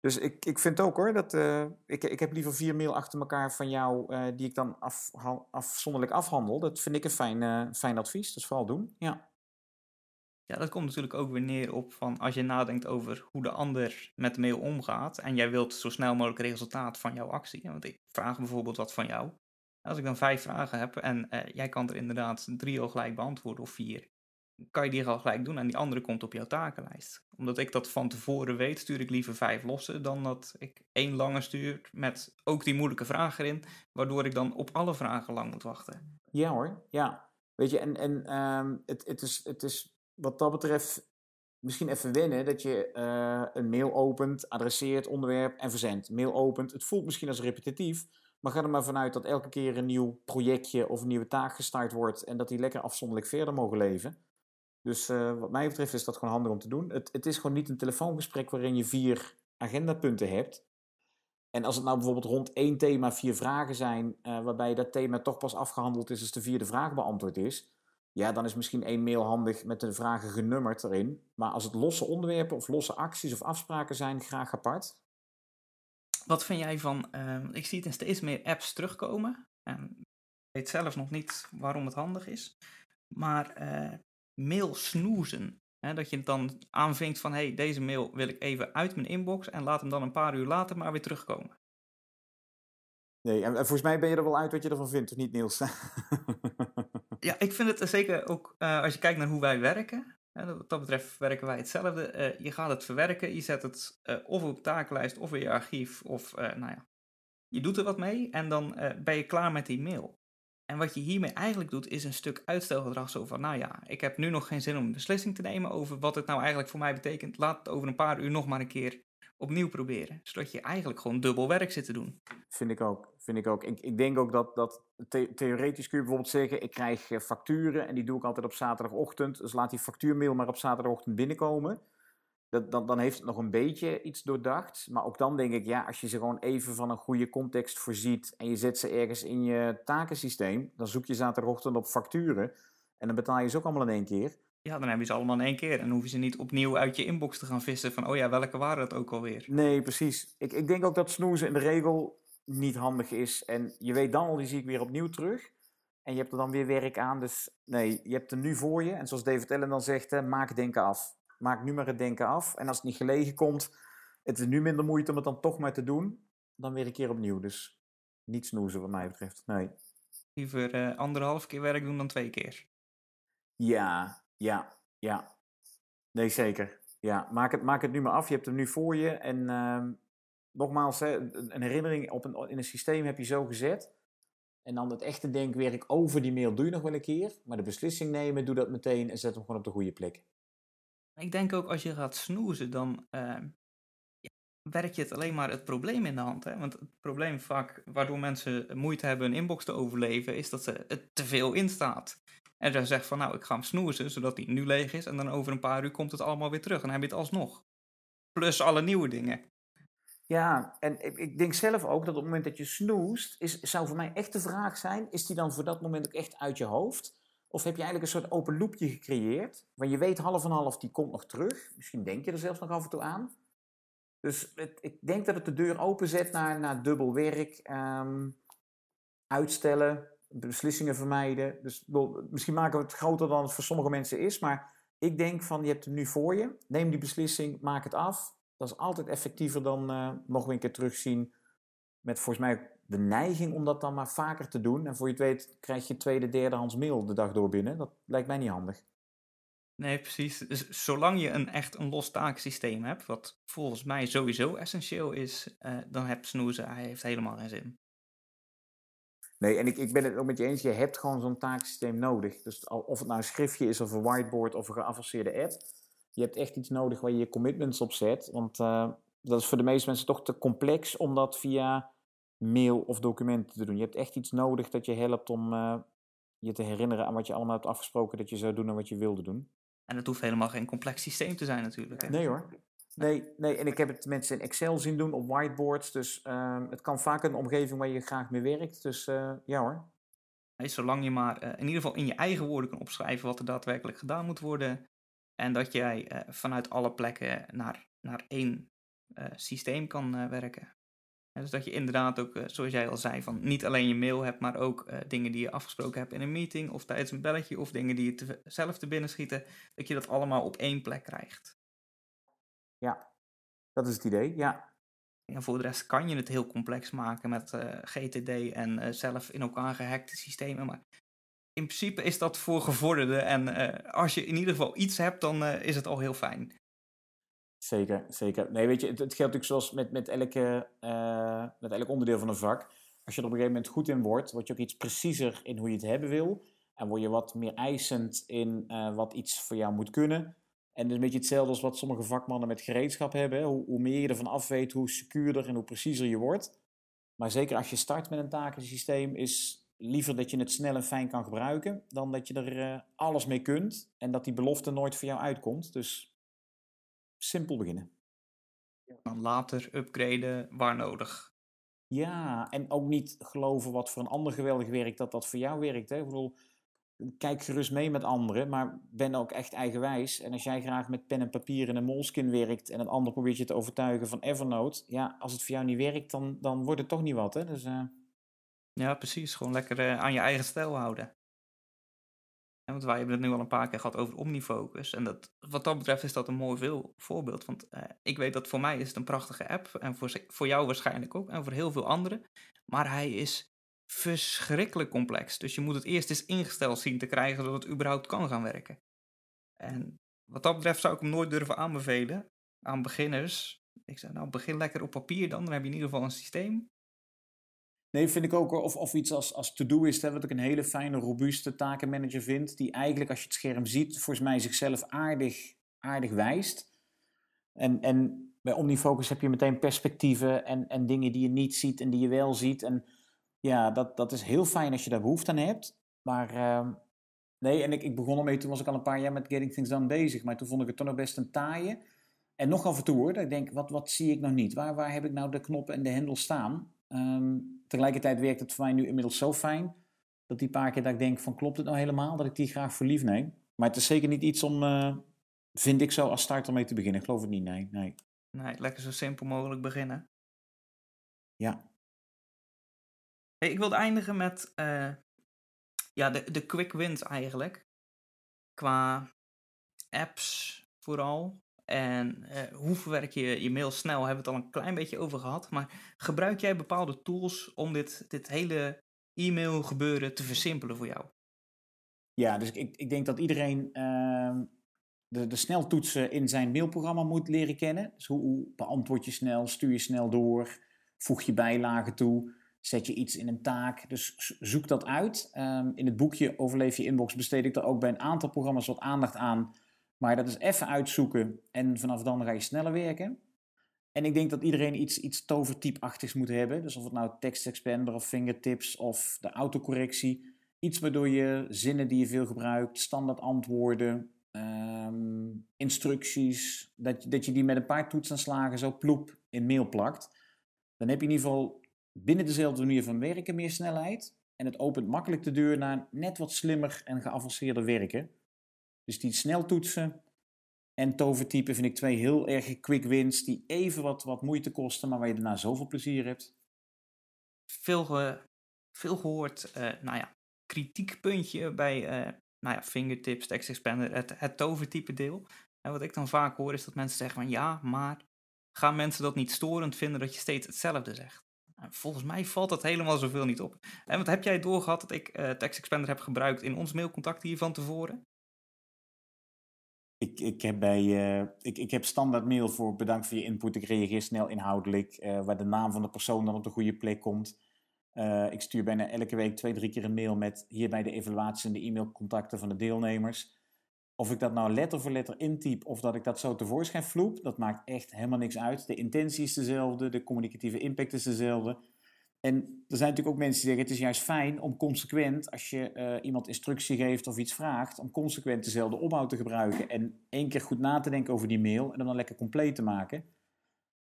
Dus ik, ik vind ook hoor, dat uh, ik, ik heb liever vier mail achter elkaar van jou, uh, die ik dan af, afzonderlijk afhandel. Dat vind ik een fijn, uh, fijn advies, dus vooral doen, ja. Ja, dat komt natuurlijk ook weer neer op van als je nadenkt over hoe de ander met de mail omgaat en jij wilt zo snel mogelijk resultaat van jouw actie. Want ik vraag bijvoorbeeld wat van jou. Als ik dan vijf vragen heb en uh, jij kan er inderdaad drie al gelijk beantwoorden of vier, kan je die al gelijk doen en die andere komt op jouw takenlijst. Omdat ik dat van tevoren weet, stuur ik liever vijf losse dan dat ik één lange stuur met ook die moeilijke vragen erin, waardoor ik dan op alle vragen lang moet wachten. Ja hoor, ja. Weet je, en, en um, het, het, is, het is wat dat betreft misschien even wennen dat je uh, een mail opent, adresseert, onderwerp en verzendt. Mail opent, het voelt misschien als repetitief, maar ga er maar vanuit dat elke keer een nieuw projectje of een nieuwe taak gestart wordt en dat die lekker afzonderlijk verder mogen leven. Dus uh, wat mij betreft is dat gewoon handig om te doen. Het, het is gewoon niet een telefoongesprek waarin je vier agendapunten hebt. En als het nou bijvoorbeeld rond één thema vier vragen zijn, uh, waarbij dat thema toch pas afgehandeld is als de vierde vraag beantwoord is, ja, dan is misschien één mail handig met de vragen genummerd erin. Maar als het losse onderwerpen of losse acties of afspraken zijn, graag apart. Wat vind jij van, uh, ik zie het in steeds meer apps terugkomen. En ik weet zelf nog niet waarom het handig is. Maar uh, mail snoezen. Hè, dat je het dan aanvinkt van, hey, deze mail wil ik even uit mijn inbox en laat hem dan een paar uur later maar weer terugkomen. Nee, en volgens mij ben je er wel uit wat je ervan vindt, of niet Niels? (laughs) ja, ik vind het zeker ook, uh, als je kijkt naar hoe wij werken, wat dat betreft werken wij hetzelfde. Uh, je gaat het verwerken, je zet het of op takenlijst of in je archief, of nou ja, je doet er wat mee en dan ben je klaar met die mail. En wat je hiermee eigenlijk doet, is een stuk uitstelgedrag zo van, nou ja, ik heb nu nog geen zin om een beslissing te nemen over wat het nou eigenlijk voor mij betekent. Laat het over een paar uur nog maar een keer opnieuw proberen. Zodat je eigenlijk gewoon dubbel werk zit te doen. Vind ik ook. Vind ik, ook. Ik, ik denk ook dat, dat theoretisch kun je bijvoorbeeld zeggen, ik krijg eh, facturen en die doe ik altijd op zaterdagochtend. Dus laat die factuurmail maar op zaterdagochtend binnenkomen. Dat, dan, dan heeft het nog een beetje iets doordacht. Maar ook dan denk ik, ja, als je ze gewoon even van een goede context voorziet en je zet ze ergens in je takensysteem, dan zoek je zaterdagochtend op facturen en dan betaal je ze ook allemaal in één keer. Ja, dan heb je ze allemaal in één keer. En hoef je ze niet opnieuw uit je inbox te gaan vissen van, oh ja, welke waren het ook alweer? Nee, precies. Ik, ik denk ook dat snoezen in de regel niet handig is. En je weet dan al, die zie ik weer opnieuw terug. En je hebt er dan weer werk aan. Dus nee, je hebt hem nu voor je. En zoals David Allen dan zegt, hè, maak denken af. Maak nu maar het denken af. En als het niet gelegen komt, het is nu minder moeite om het dan toch maar te doen. Dan weer een keer opnieuw. Dus niet snoezen wat mij betreft. Nee. Liever uh, anderhalf keer werk doen dan twee keer. Ja, ja, ja. Nee, zeker. Ja, maak het, maak het nu maar af. Je hebt hem nu voor je. En uh, nogmaals, een herinnering op een, in een systeem heb je zo gezet. En dan het echte denkwerk over die mail doe je nog wel een keer. Maar de beslissing nemen, doe dat meteen en zet hem gewoon op de goede plek. Ik denk ook als je gaat snoezen, dan uh, werk je het alleen maar het probleem in de hand. Hè? Want het probleem vaak waardoor mensen moeite hebben een inbox te overleven, is dat het te veel in staat. En dan zegt van nou, ik ga hem snoezen, zodat hij nu leeg is. En dan over een paar uur komt het allemaal weer terug en heb je het alsnog. Plus alle nieuwe dingen. Ja, en ik, ik, denk zelf ook dat op het moment dat je snoest, is, zou voor mij echt de vraag zijn, is die dan voor dat moment ook echt uit je hoofd? Of heb je eigenlijk een soort open loopje gecreëerd, waar je weet half en half, die komt nog terug. Misschien denk je er zelfs nog af en toe aan. Dus ik denk dat het de deur openzet naar, naar dubbel werk, ehm, uitstellen, beslissingen vermijden. Dus misschien maken we het groter dan het voor sommige mensen is, maar ik denk van je hebt het nu voor je, neem die beslissing, maak het af. Dat is altijd effectiever dan uh, nog een keer terugzien met volgens mij de neiging om dat dan maar vaker te doen. En voor je het weet krijg je tweede, derdehands mail de dag door binnen. Dat lijkt mij niet handig. Nee, precies. Dus zolang je een echt een los taaksysteem hebt, wat volgens mij sowieso essentieel is, uh, dan heb snoezen, hij heeft helemaal geen zin. Nee, en ik, ik ben het ook met je eens, je hebt gewoon zo'n taaksysteem nodig. Dus of het nou een schriftje is of een whiteboard of een geavanceerde app, je hebt echt iets nodig waar je je commitments op zet. Want uh, dat is voor de meeste mensen toch te complex om dat via mail of documenten te doen. Je hebt echt iets nodig dat je helpt om uh, je te herinneren aan wat je allemaal hebt afgesproken dat je zou doen en wat je wilde doen. En het hoeft helemaal geen complex systeem te zijn natuurlijk. Hè? Nee hoor. Nee, nee, en ik heb het mensen in Excel zien doen op whiteboards. Dus uh, het kan vaak een omgeving waar je graag mee werkt. Dus uh, ja hoor. Nee, zolang je maar uh, in ieder geval in je eigen woorden kan opschrijven wat er daadwerkelijk gedaan moet worden. En dat jij vanuit alle plekken naar, naar één systeem kan werken. dus dat je inderdaad ook, zoals jij al zei, van niet alleen je mail hebt, maar ook dingen die je afgesproken hebt in een meeting of tijdens een belletje of dingen die je te, zelf te binnen schieten, dat je dat allemaal op één plek krijgt. Ja, dat is het idee, ja. En voor de rest kan je het heel complex maken met uh, GTD en uh, zelf in elkaar gehackte systemen. Maar in principe is dat voor gevorderden. En uh, als je in ieder geval iets hebt, dan is het al heel fijn. Zeker, zeker. Nee, weet je, het, het geldt natuurlijk zoals met, met, elke, met elk onderdeel van een vak. Als je er op een gegeven moment goed in wordt, word je ook iets preciezer in hoe je het hebben wil. En word je wat meer eisend in wat iets voor jou moet kunnen. En het is een beetje hetzelfde als wat sommige vakmannen met gereedschap hebben. Hoe, hoe, meer je ervan af weet, hoe secuurder en hoe preciezer je wordt. Maar zeker als je start met een takensysteem, is liever dat je het snel en fijn kan gebruiken, dan dat je er uh, alles mee kunt en dat die belofte nooit voor jou uitkomt. Dus simpel beginnen. Dan later upgraden waar nodig. Ja, en ook niet geloven wat voor een ander geweldig werkt, dat dat voor jou werkt. Hè? Ik bedoel, kijk gerust mee met anderen, maar ben ook echt eigenwijs. En als jij graag met pen en papier in een molskin werkt en een ander probeert je te overtuigen van Evernote, ja, als het voor jou niet werkt, dan, dan wordt het toch niet wat. Hè? Dus, uh... Ja, precies. Gewoon lekker uh, aan je eigen stijl houden. Want wij hebben het nu al een paar keer gehad over Omnifocus. En dat, wat dat betreft is dat een mooi veel voorbeeld. Want uh, ik weet dat voor mij is het een prachtige app. En voor, voor jou waarschijnlijk ook. En voor heel veel anderen. Maar hij is verschrikkelijk complex. Dus je moet het eerst eens ingesteld zien te krijgen dat het überhaupt kan gaan werken. En wat dat betreft zou ik hem nooit durven aanbevelen aan beginners. Ik zeg, nou, begin lekker op papier dan, dan heb je in ieder geval een systeem. Nee, vind ik ook. Of, of iets als, als To-Doist, wat ik een hele fijne, robuuste takenmanager vind. Die eigenlijk, als je het scherm ziet, volgens mij zichzelf aardig, aardig wijst. En, en bij OmniFocus heb je meteen perspectieven en, en dingen die je niet ziet en die je wel ziet. En ja, dat, dat is heel fijn als je daar behoefte aan hebt. Maar ehm, nee, en ik, ik begon ermee, toen was ik al een paar jaar met Getting Things Done bezig. Maar toen vond ik het toch nog best een taaie. En nog af en toe hoor, dat ik denk, wat, wat zie ik nog niet? Waar, waar heb ik nou de knoppen en de hendel staan? Ehm, tegelijkertijd werkt het voor mij nu inmiddels zo fijn, dat die paar keer dat ik denk van, klopt het nou helemaal? Dat ik die graag voor lief neem. Maar het is zeker niet iets om, uh, vind ik zo, als starter mee te beginnen. Ik geloof het niet, nee. Nee, nee lekker zo simpel mogelijk beginnen. Ja. Ik wilde eindigen met uh, ja, de, de quick wins eigenlijk. Qua apps vooral. En uh, hoe verwerk je je mail snel, hebben we het al een klein beetje over gehad. Maar gebruik jij bepaalde tools om dit, dit hele e-mail gebeuren te versimpelen voor jou? Ja, dus ik, ik denk dat iedereen uh, de, de sneltoetsen in zijn mailprogramma moet leren kennen. Dus hoe, hoe beantwoord je snel, stuur je snel door, voeg je bijlagen toe, zet je iets in een taak. Dus zoek dat uit. Um, in het boekje Overleef je inbox besteed ik er ook bij een aantal programma's wat aandacht aan maar dat is even uitzoeken en vanaf dan ga je sneller werken. En ik denk dat iedereen iets, iets tovertype-achtigs moet hebben. Dus of het nou text expander of fingertips of de autocorrectie. Iets waardoor je zinnen die je veel gebruikt, standaard antwoorden, ehm, instructies, dat, dat je die met een paar toetsaanslagen zo ploep in mail plakt. Dan heb je in ieder geval binnen dezelfde manier van werken meer snelheid. En het opent makkelijk de deur naar net wat slimmer en geavanceerder werken. Dus die sneltoetsen en tovertypen vind ik twee heel erg quick wins die even wat, wat moeite kosten, maar waar je daarna zoveel plezier hebt. Veel, veel gehoord, uh, nou ja, kritiekpuntje bij uh, nou ja, fingertips, text expander, het, het tovertype deel. En wat ik dan vaak hoor is dat mensen zeggen van ja, maar gaan mensen dat niet storend vinden dat je steeds hetzelfde zegt? Volgens mij valt dat helemaal zoveel niet op. En wat heb jij doorgehad dat ik uh, Text Expander heb gebruikt in ons mailcontact hier van tevoren? Ik, ik, heb bij, uh, ik, ik heb standaard mail voor bedankt voor je input. Ik reageer snel inhoudelijk, uh, waar de naam van de persoon dan op de goede plek komt. Ik stuur bijna elke week twee, drie keer een mail met hierbij de evaluaties en de e-mailcontacten van de deelnemers. Of ik dat nou letter voor letter intyp of dat ik dat zo tevoorschijn vloep, dat maakt echt helemaal niks uit. De intentie is dezelfde, de communicatieve impact is dezelfde. En er zijn natuurlijk ook mensen die zeggen: het is juist fijn om consequent, als je uh, iemand instructie geeft of iets vraagt, om consequent dezelfde opbouw te gebruiken. En één keer goed na te denken over die mail en dan lekker compleet te maken.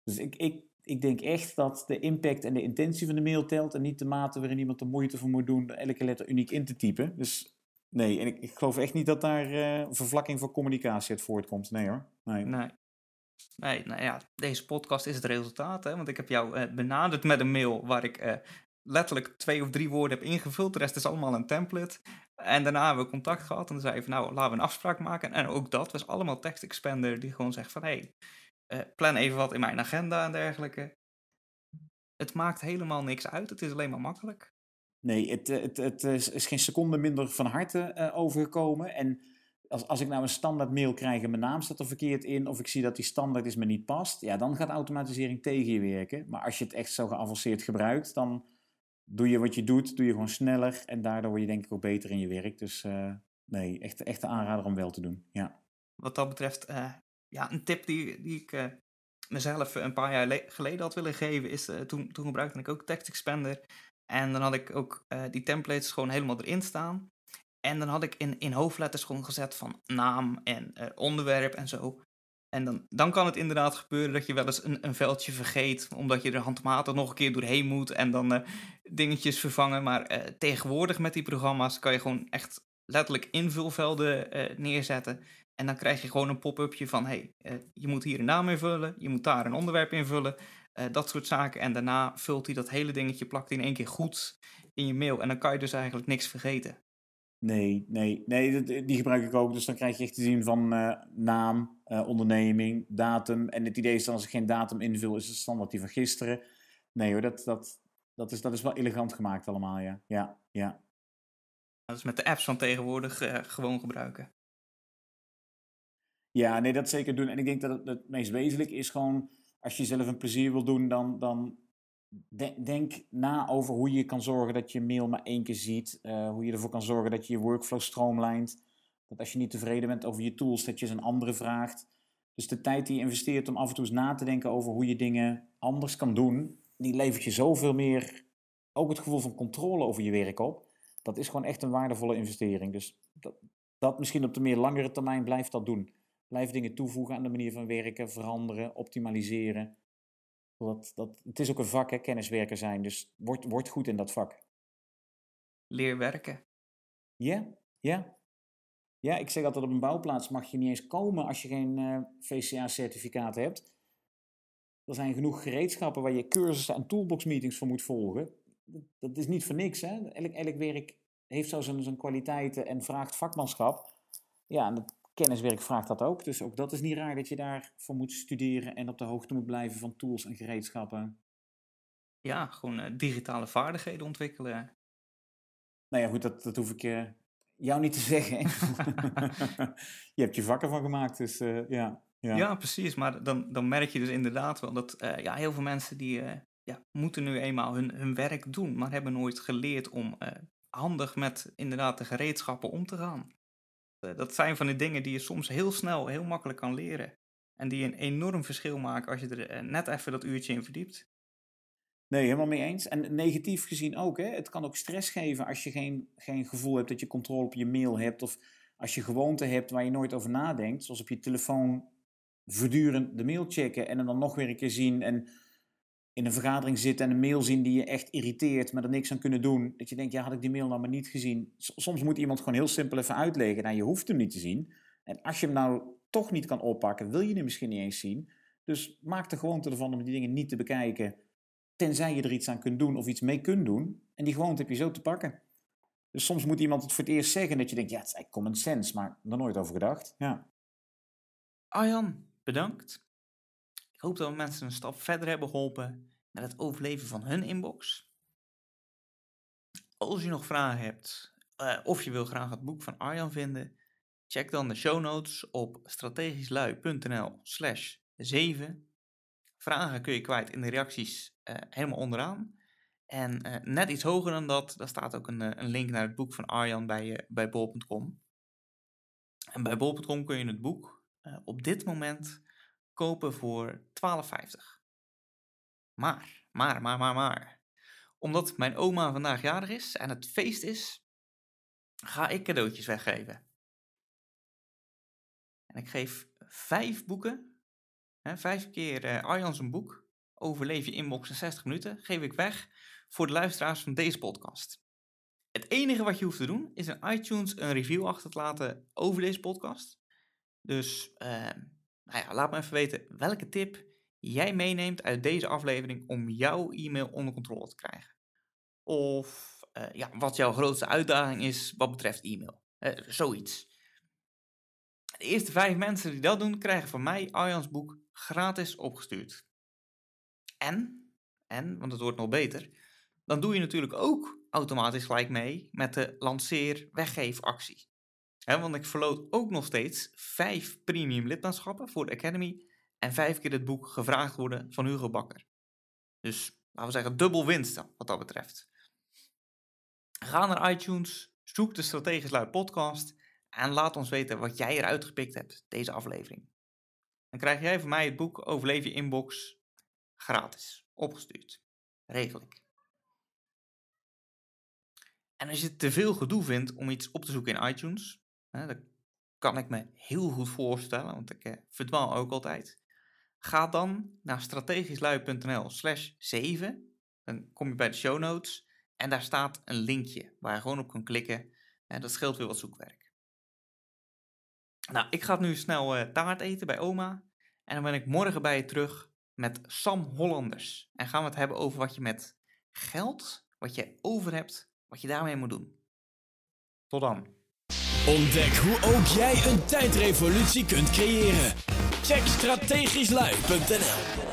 Dus ik, ik, ik denk echt dat de impact en de intentie van de mail telt en niet de mate waarin iemand de moeite voor moet doen elke letter uniek in te typen. Dus nee, en ik, ik geloof echt niet dat daar uh, vervlakking voor communicatie uit voortkomt. Nee hoor. Nee. nee. Nou ja, deze podcast is het resultaat. Hè? Want ik heb jou uh, benaderd met een mail waar ik uh, letterlijk twee of drie woorden heb ingevuld. De rest is allemaal een template. En daarna hebben we contact gehad en dan zei van nou, laten we een afspraak maken. En ook dat was allemaal text expander die gewoon zegt van hé, hey, plan even wat in mijn agenda en dergelijke. Het maakt helemaal niks uit, het is alleen maar makkelijk. Nee, het, het, het is geen seconde minder van harte overgekomen. En als, als ik nou een standaard mail krijg en mijn naam staat er verkeerd in, of ik zie dat die standaard is me niet past, ja, dan gaat automatisering tegen je werken. Maar als je het echt zo geavanceerd gebruikt, dan doe je wat je doet, doe je gewoon sneller en daardoor word je denk ik ook beter in je werk. Dus nee, echt, echt een aanrader om wel te doen. Ja. Wat dat betreft, ja, een tip die, die ik mezelf een paar jaar geleden had willen geven, is toen, toen gebruikte ik ook Text Expander. En dan had ik ook die templates gewoon helemaal erin staan. En dan had ik in, in hoofdletters gewoon gezet van naam en uh, onderwerp en zo. En dan, dan kan het inderdaad gebeuren dat je wel eens een, een veldje vergeet, omdat je er handmatig nog een keer doorheen moet en dan uh, dingetjes vervangen. Maar tegenwoordig met die programma's kan je gewoon echt letterlijk invulvelden neerzetten. En dan krijg je gewoon een pop-upje van, hey, je moet hier een naam invullen, je moet daar een onderwerp invullen, dat soort zaken. En daarna vult hij dat hele dingetje, plakt in één keer goed in je mail. En dan kan je dus eigenlijk niks vergeten. Nee, nee, nee, die gebruik ik ook. Dus dan krijg je echt te zien van uh, naam, uh, onderneming, datum. En het idee is dan als ik geen datum invul, is het standaard die van gisteren. Nee hoor, dat, dat, dat, is, dat is wel elegant gemaakt allemaal, ja. Ja, ja. Dat is met de apps van tegenwoordig uh, gewoon gebruiken. Ja, nee, dat zeker doen. En ik denk dat het, het meest wezenlijk is gewoon, als je zelf een plezier wil doen, dan, dan denk na over hoe je kan zorgen dat je mail maar één keer ziet. Uh, hoe je ervoor kan zorgen dat je je workflow stroomlijnt. Dat als je niet tevreden bent over je tools, dat je eens een andere vraagt. Dus de tijd die je investeert om af en toe eens na te denken over hoe je dingen anders kan doen, die levert je zoveel meer, ook het gevoel van controle over je werk op. Dat is gewoon echt een waardevolle investering. Dus dat, dat misschien op de meer langere termijn blijft dat doen. Blijf dingen toevoegen aan de manier van werken, veranderen, optimaliseren. Dat, dat, het is ook een vak, hè, kenniswerker zijn. Dus word, word goed in dat vak. Leer werken. Ja, ja. Ja, ik zeg altijd op een bouwplaats mag je niet eens komen als je geen uh, eh, VCA-certificaat hebt. Er zijn genoeg gereedschappen waar je cursussen en toolbox-meetings voor moet volgen. Dat is niet voor niks. Hè? Elk, elk werk heeft zo zijn, zijn kwaliteiten en vraagt vakmanschap. Ja, en het kenniswerk vraagt dat ook. Dus ook dat is niet raar dat je daarvoor moet studeren en op de hoogte moet blijven van tools en gereedschappen. Ja, gewoon uh, digitale vaardigheden ontwikkelen. Nou ja, goed, dat, dat hoef ik uh, jou niet te (laughs) zeggen. je hebt je vakken van gemaakt, dus uh, ja. Ja. ja, precies. Maar dan, dan merk je dus inderdaad wel dat ja, heel veel mensen die ja, moeten nu eenmaal hun, hun werk doen, maar hebben nooit geleerd om handig met inderdaad de gereedschappen om te gaan. Eh, dat zijn van die dingen die je soms heel snel, heel makkelijk kan leren. En die een enorm verschil maken als je er eh, net even dat uurtje in verdiept. Nee, helemaal mee eens. En negatief gezien ook. Hè? Het kan ook stress geven als je geen, geen gevoel hebt dat je controle op je mail hebt. Of als je gewoonte hebt waar je nooit over nadenkt. Zoals op je telefoon voortdurend de mail checken en hem dan nog weer een keer zien. En in een vergadering zitten en een mail zien die je echt irriteert, maar er niks aan kunnen doen. Dat je denkt, ja, had ik die mail nou maar niet gezien. Soms moet iemand gewoon heel simpel even uitleggen. Nou, je hoeft hem niet te zien. En als je hem nou toch niet kan oppakken, wil je hem misschien niet eens zien. Dus maak de gewoonte ervan om die dingen niet te bekijken, tenzij je er iets aan kunt doen of iets mee kunt doen. En die gewoonte heb je zo te pakken. Dus soms moet iemand het voor het eerst zeggen dat je denkt, ja, het is eigenlijk common sense, maar er nooit over gedacht. Ja. Arjan, bedankt hoop dat we mensen een stap verder hebben geholpen met het overleven van hun inbox. Als je nog vragen hebt uh, of je wil graag het boek van Arjan vinden, check dan de show notes op strategischlui.nl slash 7. Vragen kun je kwijt in de reacties uh, helemaal onderaan. En uh, net iets hoger dan dat, daar staat ook een, een link naar het boek van Arjan bij, bij bol.com. En bij bol.com kun je het boek op dit moment kopen voor 12,50. Maar, maar, maar, maar, maar. Omdat mijn oma vandaag jarig is en het feest is, ga ik cadeautjes weggeven. En ik geef vijf boeken, hè, vijf keer uh, Arjans een boek, Overleef je inbox in 60 minuten, geef ik weg voor de luisteraars van deze podcast. Het enige wat je hoeft te doen is in iTunes een review achter te laten over deze podcast. Dus uh, nou ja, laat me even weten welke tip jij meeneemt uit deze aflevering om jouw e-mail onder controle te krijgen. Of uh, ja, wat jouw grootste uitdaging is wat betreft e-mail. Uh, zoiets. De eerste vijf mensen die dat doen, krijgen van mij Arjans boek gratis opgestuurd. En, en, want het wordt nog beter, dan doe je natuurlijk ook automatisch gelijk mee met de lanceer-weggeefactie want ik verloot ook nog steeds vijf premium lidmaatschappen voor de Academy en vijf keer het boek gevraagd worden van Hugo Bakker. Dus laten we zeggen dubbel winst wat dat betreft. Ga naar iTunes, zoek de Strategisch Luid podcast en laat ons weten wat jij eruit gepikt hebt, deze aflevering. Dan krijg jij van mij het boek Overleef je inbox gratis opgestuurd. Regel ik. En als je te veel gedoe vindt om iets op te zoeken in iTunes, dat kan ik me heel goed voorstellen, want ik eh, verdwaal ook altijd. Ga dan naar strategischlui.nl slash 7. Dan kom je bij de show notes en daar staat een linkje waar je gewoon op kan klikken. En dat scheelt weer wat zoekwerk. Nou, ik ga nu snel uh, taart eten bij oma. En dan ben ik morgen bij je terug met Sam Hollanders. En gaan we het hebben over wat je met geld, wat je over hebt, wat je daarmee moet doen. Tot dan. Ontdek hoe ook jij een tijdrevolutie kunt creëren. Check strategischlui.nl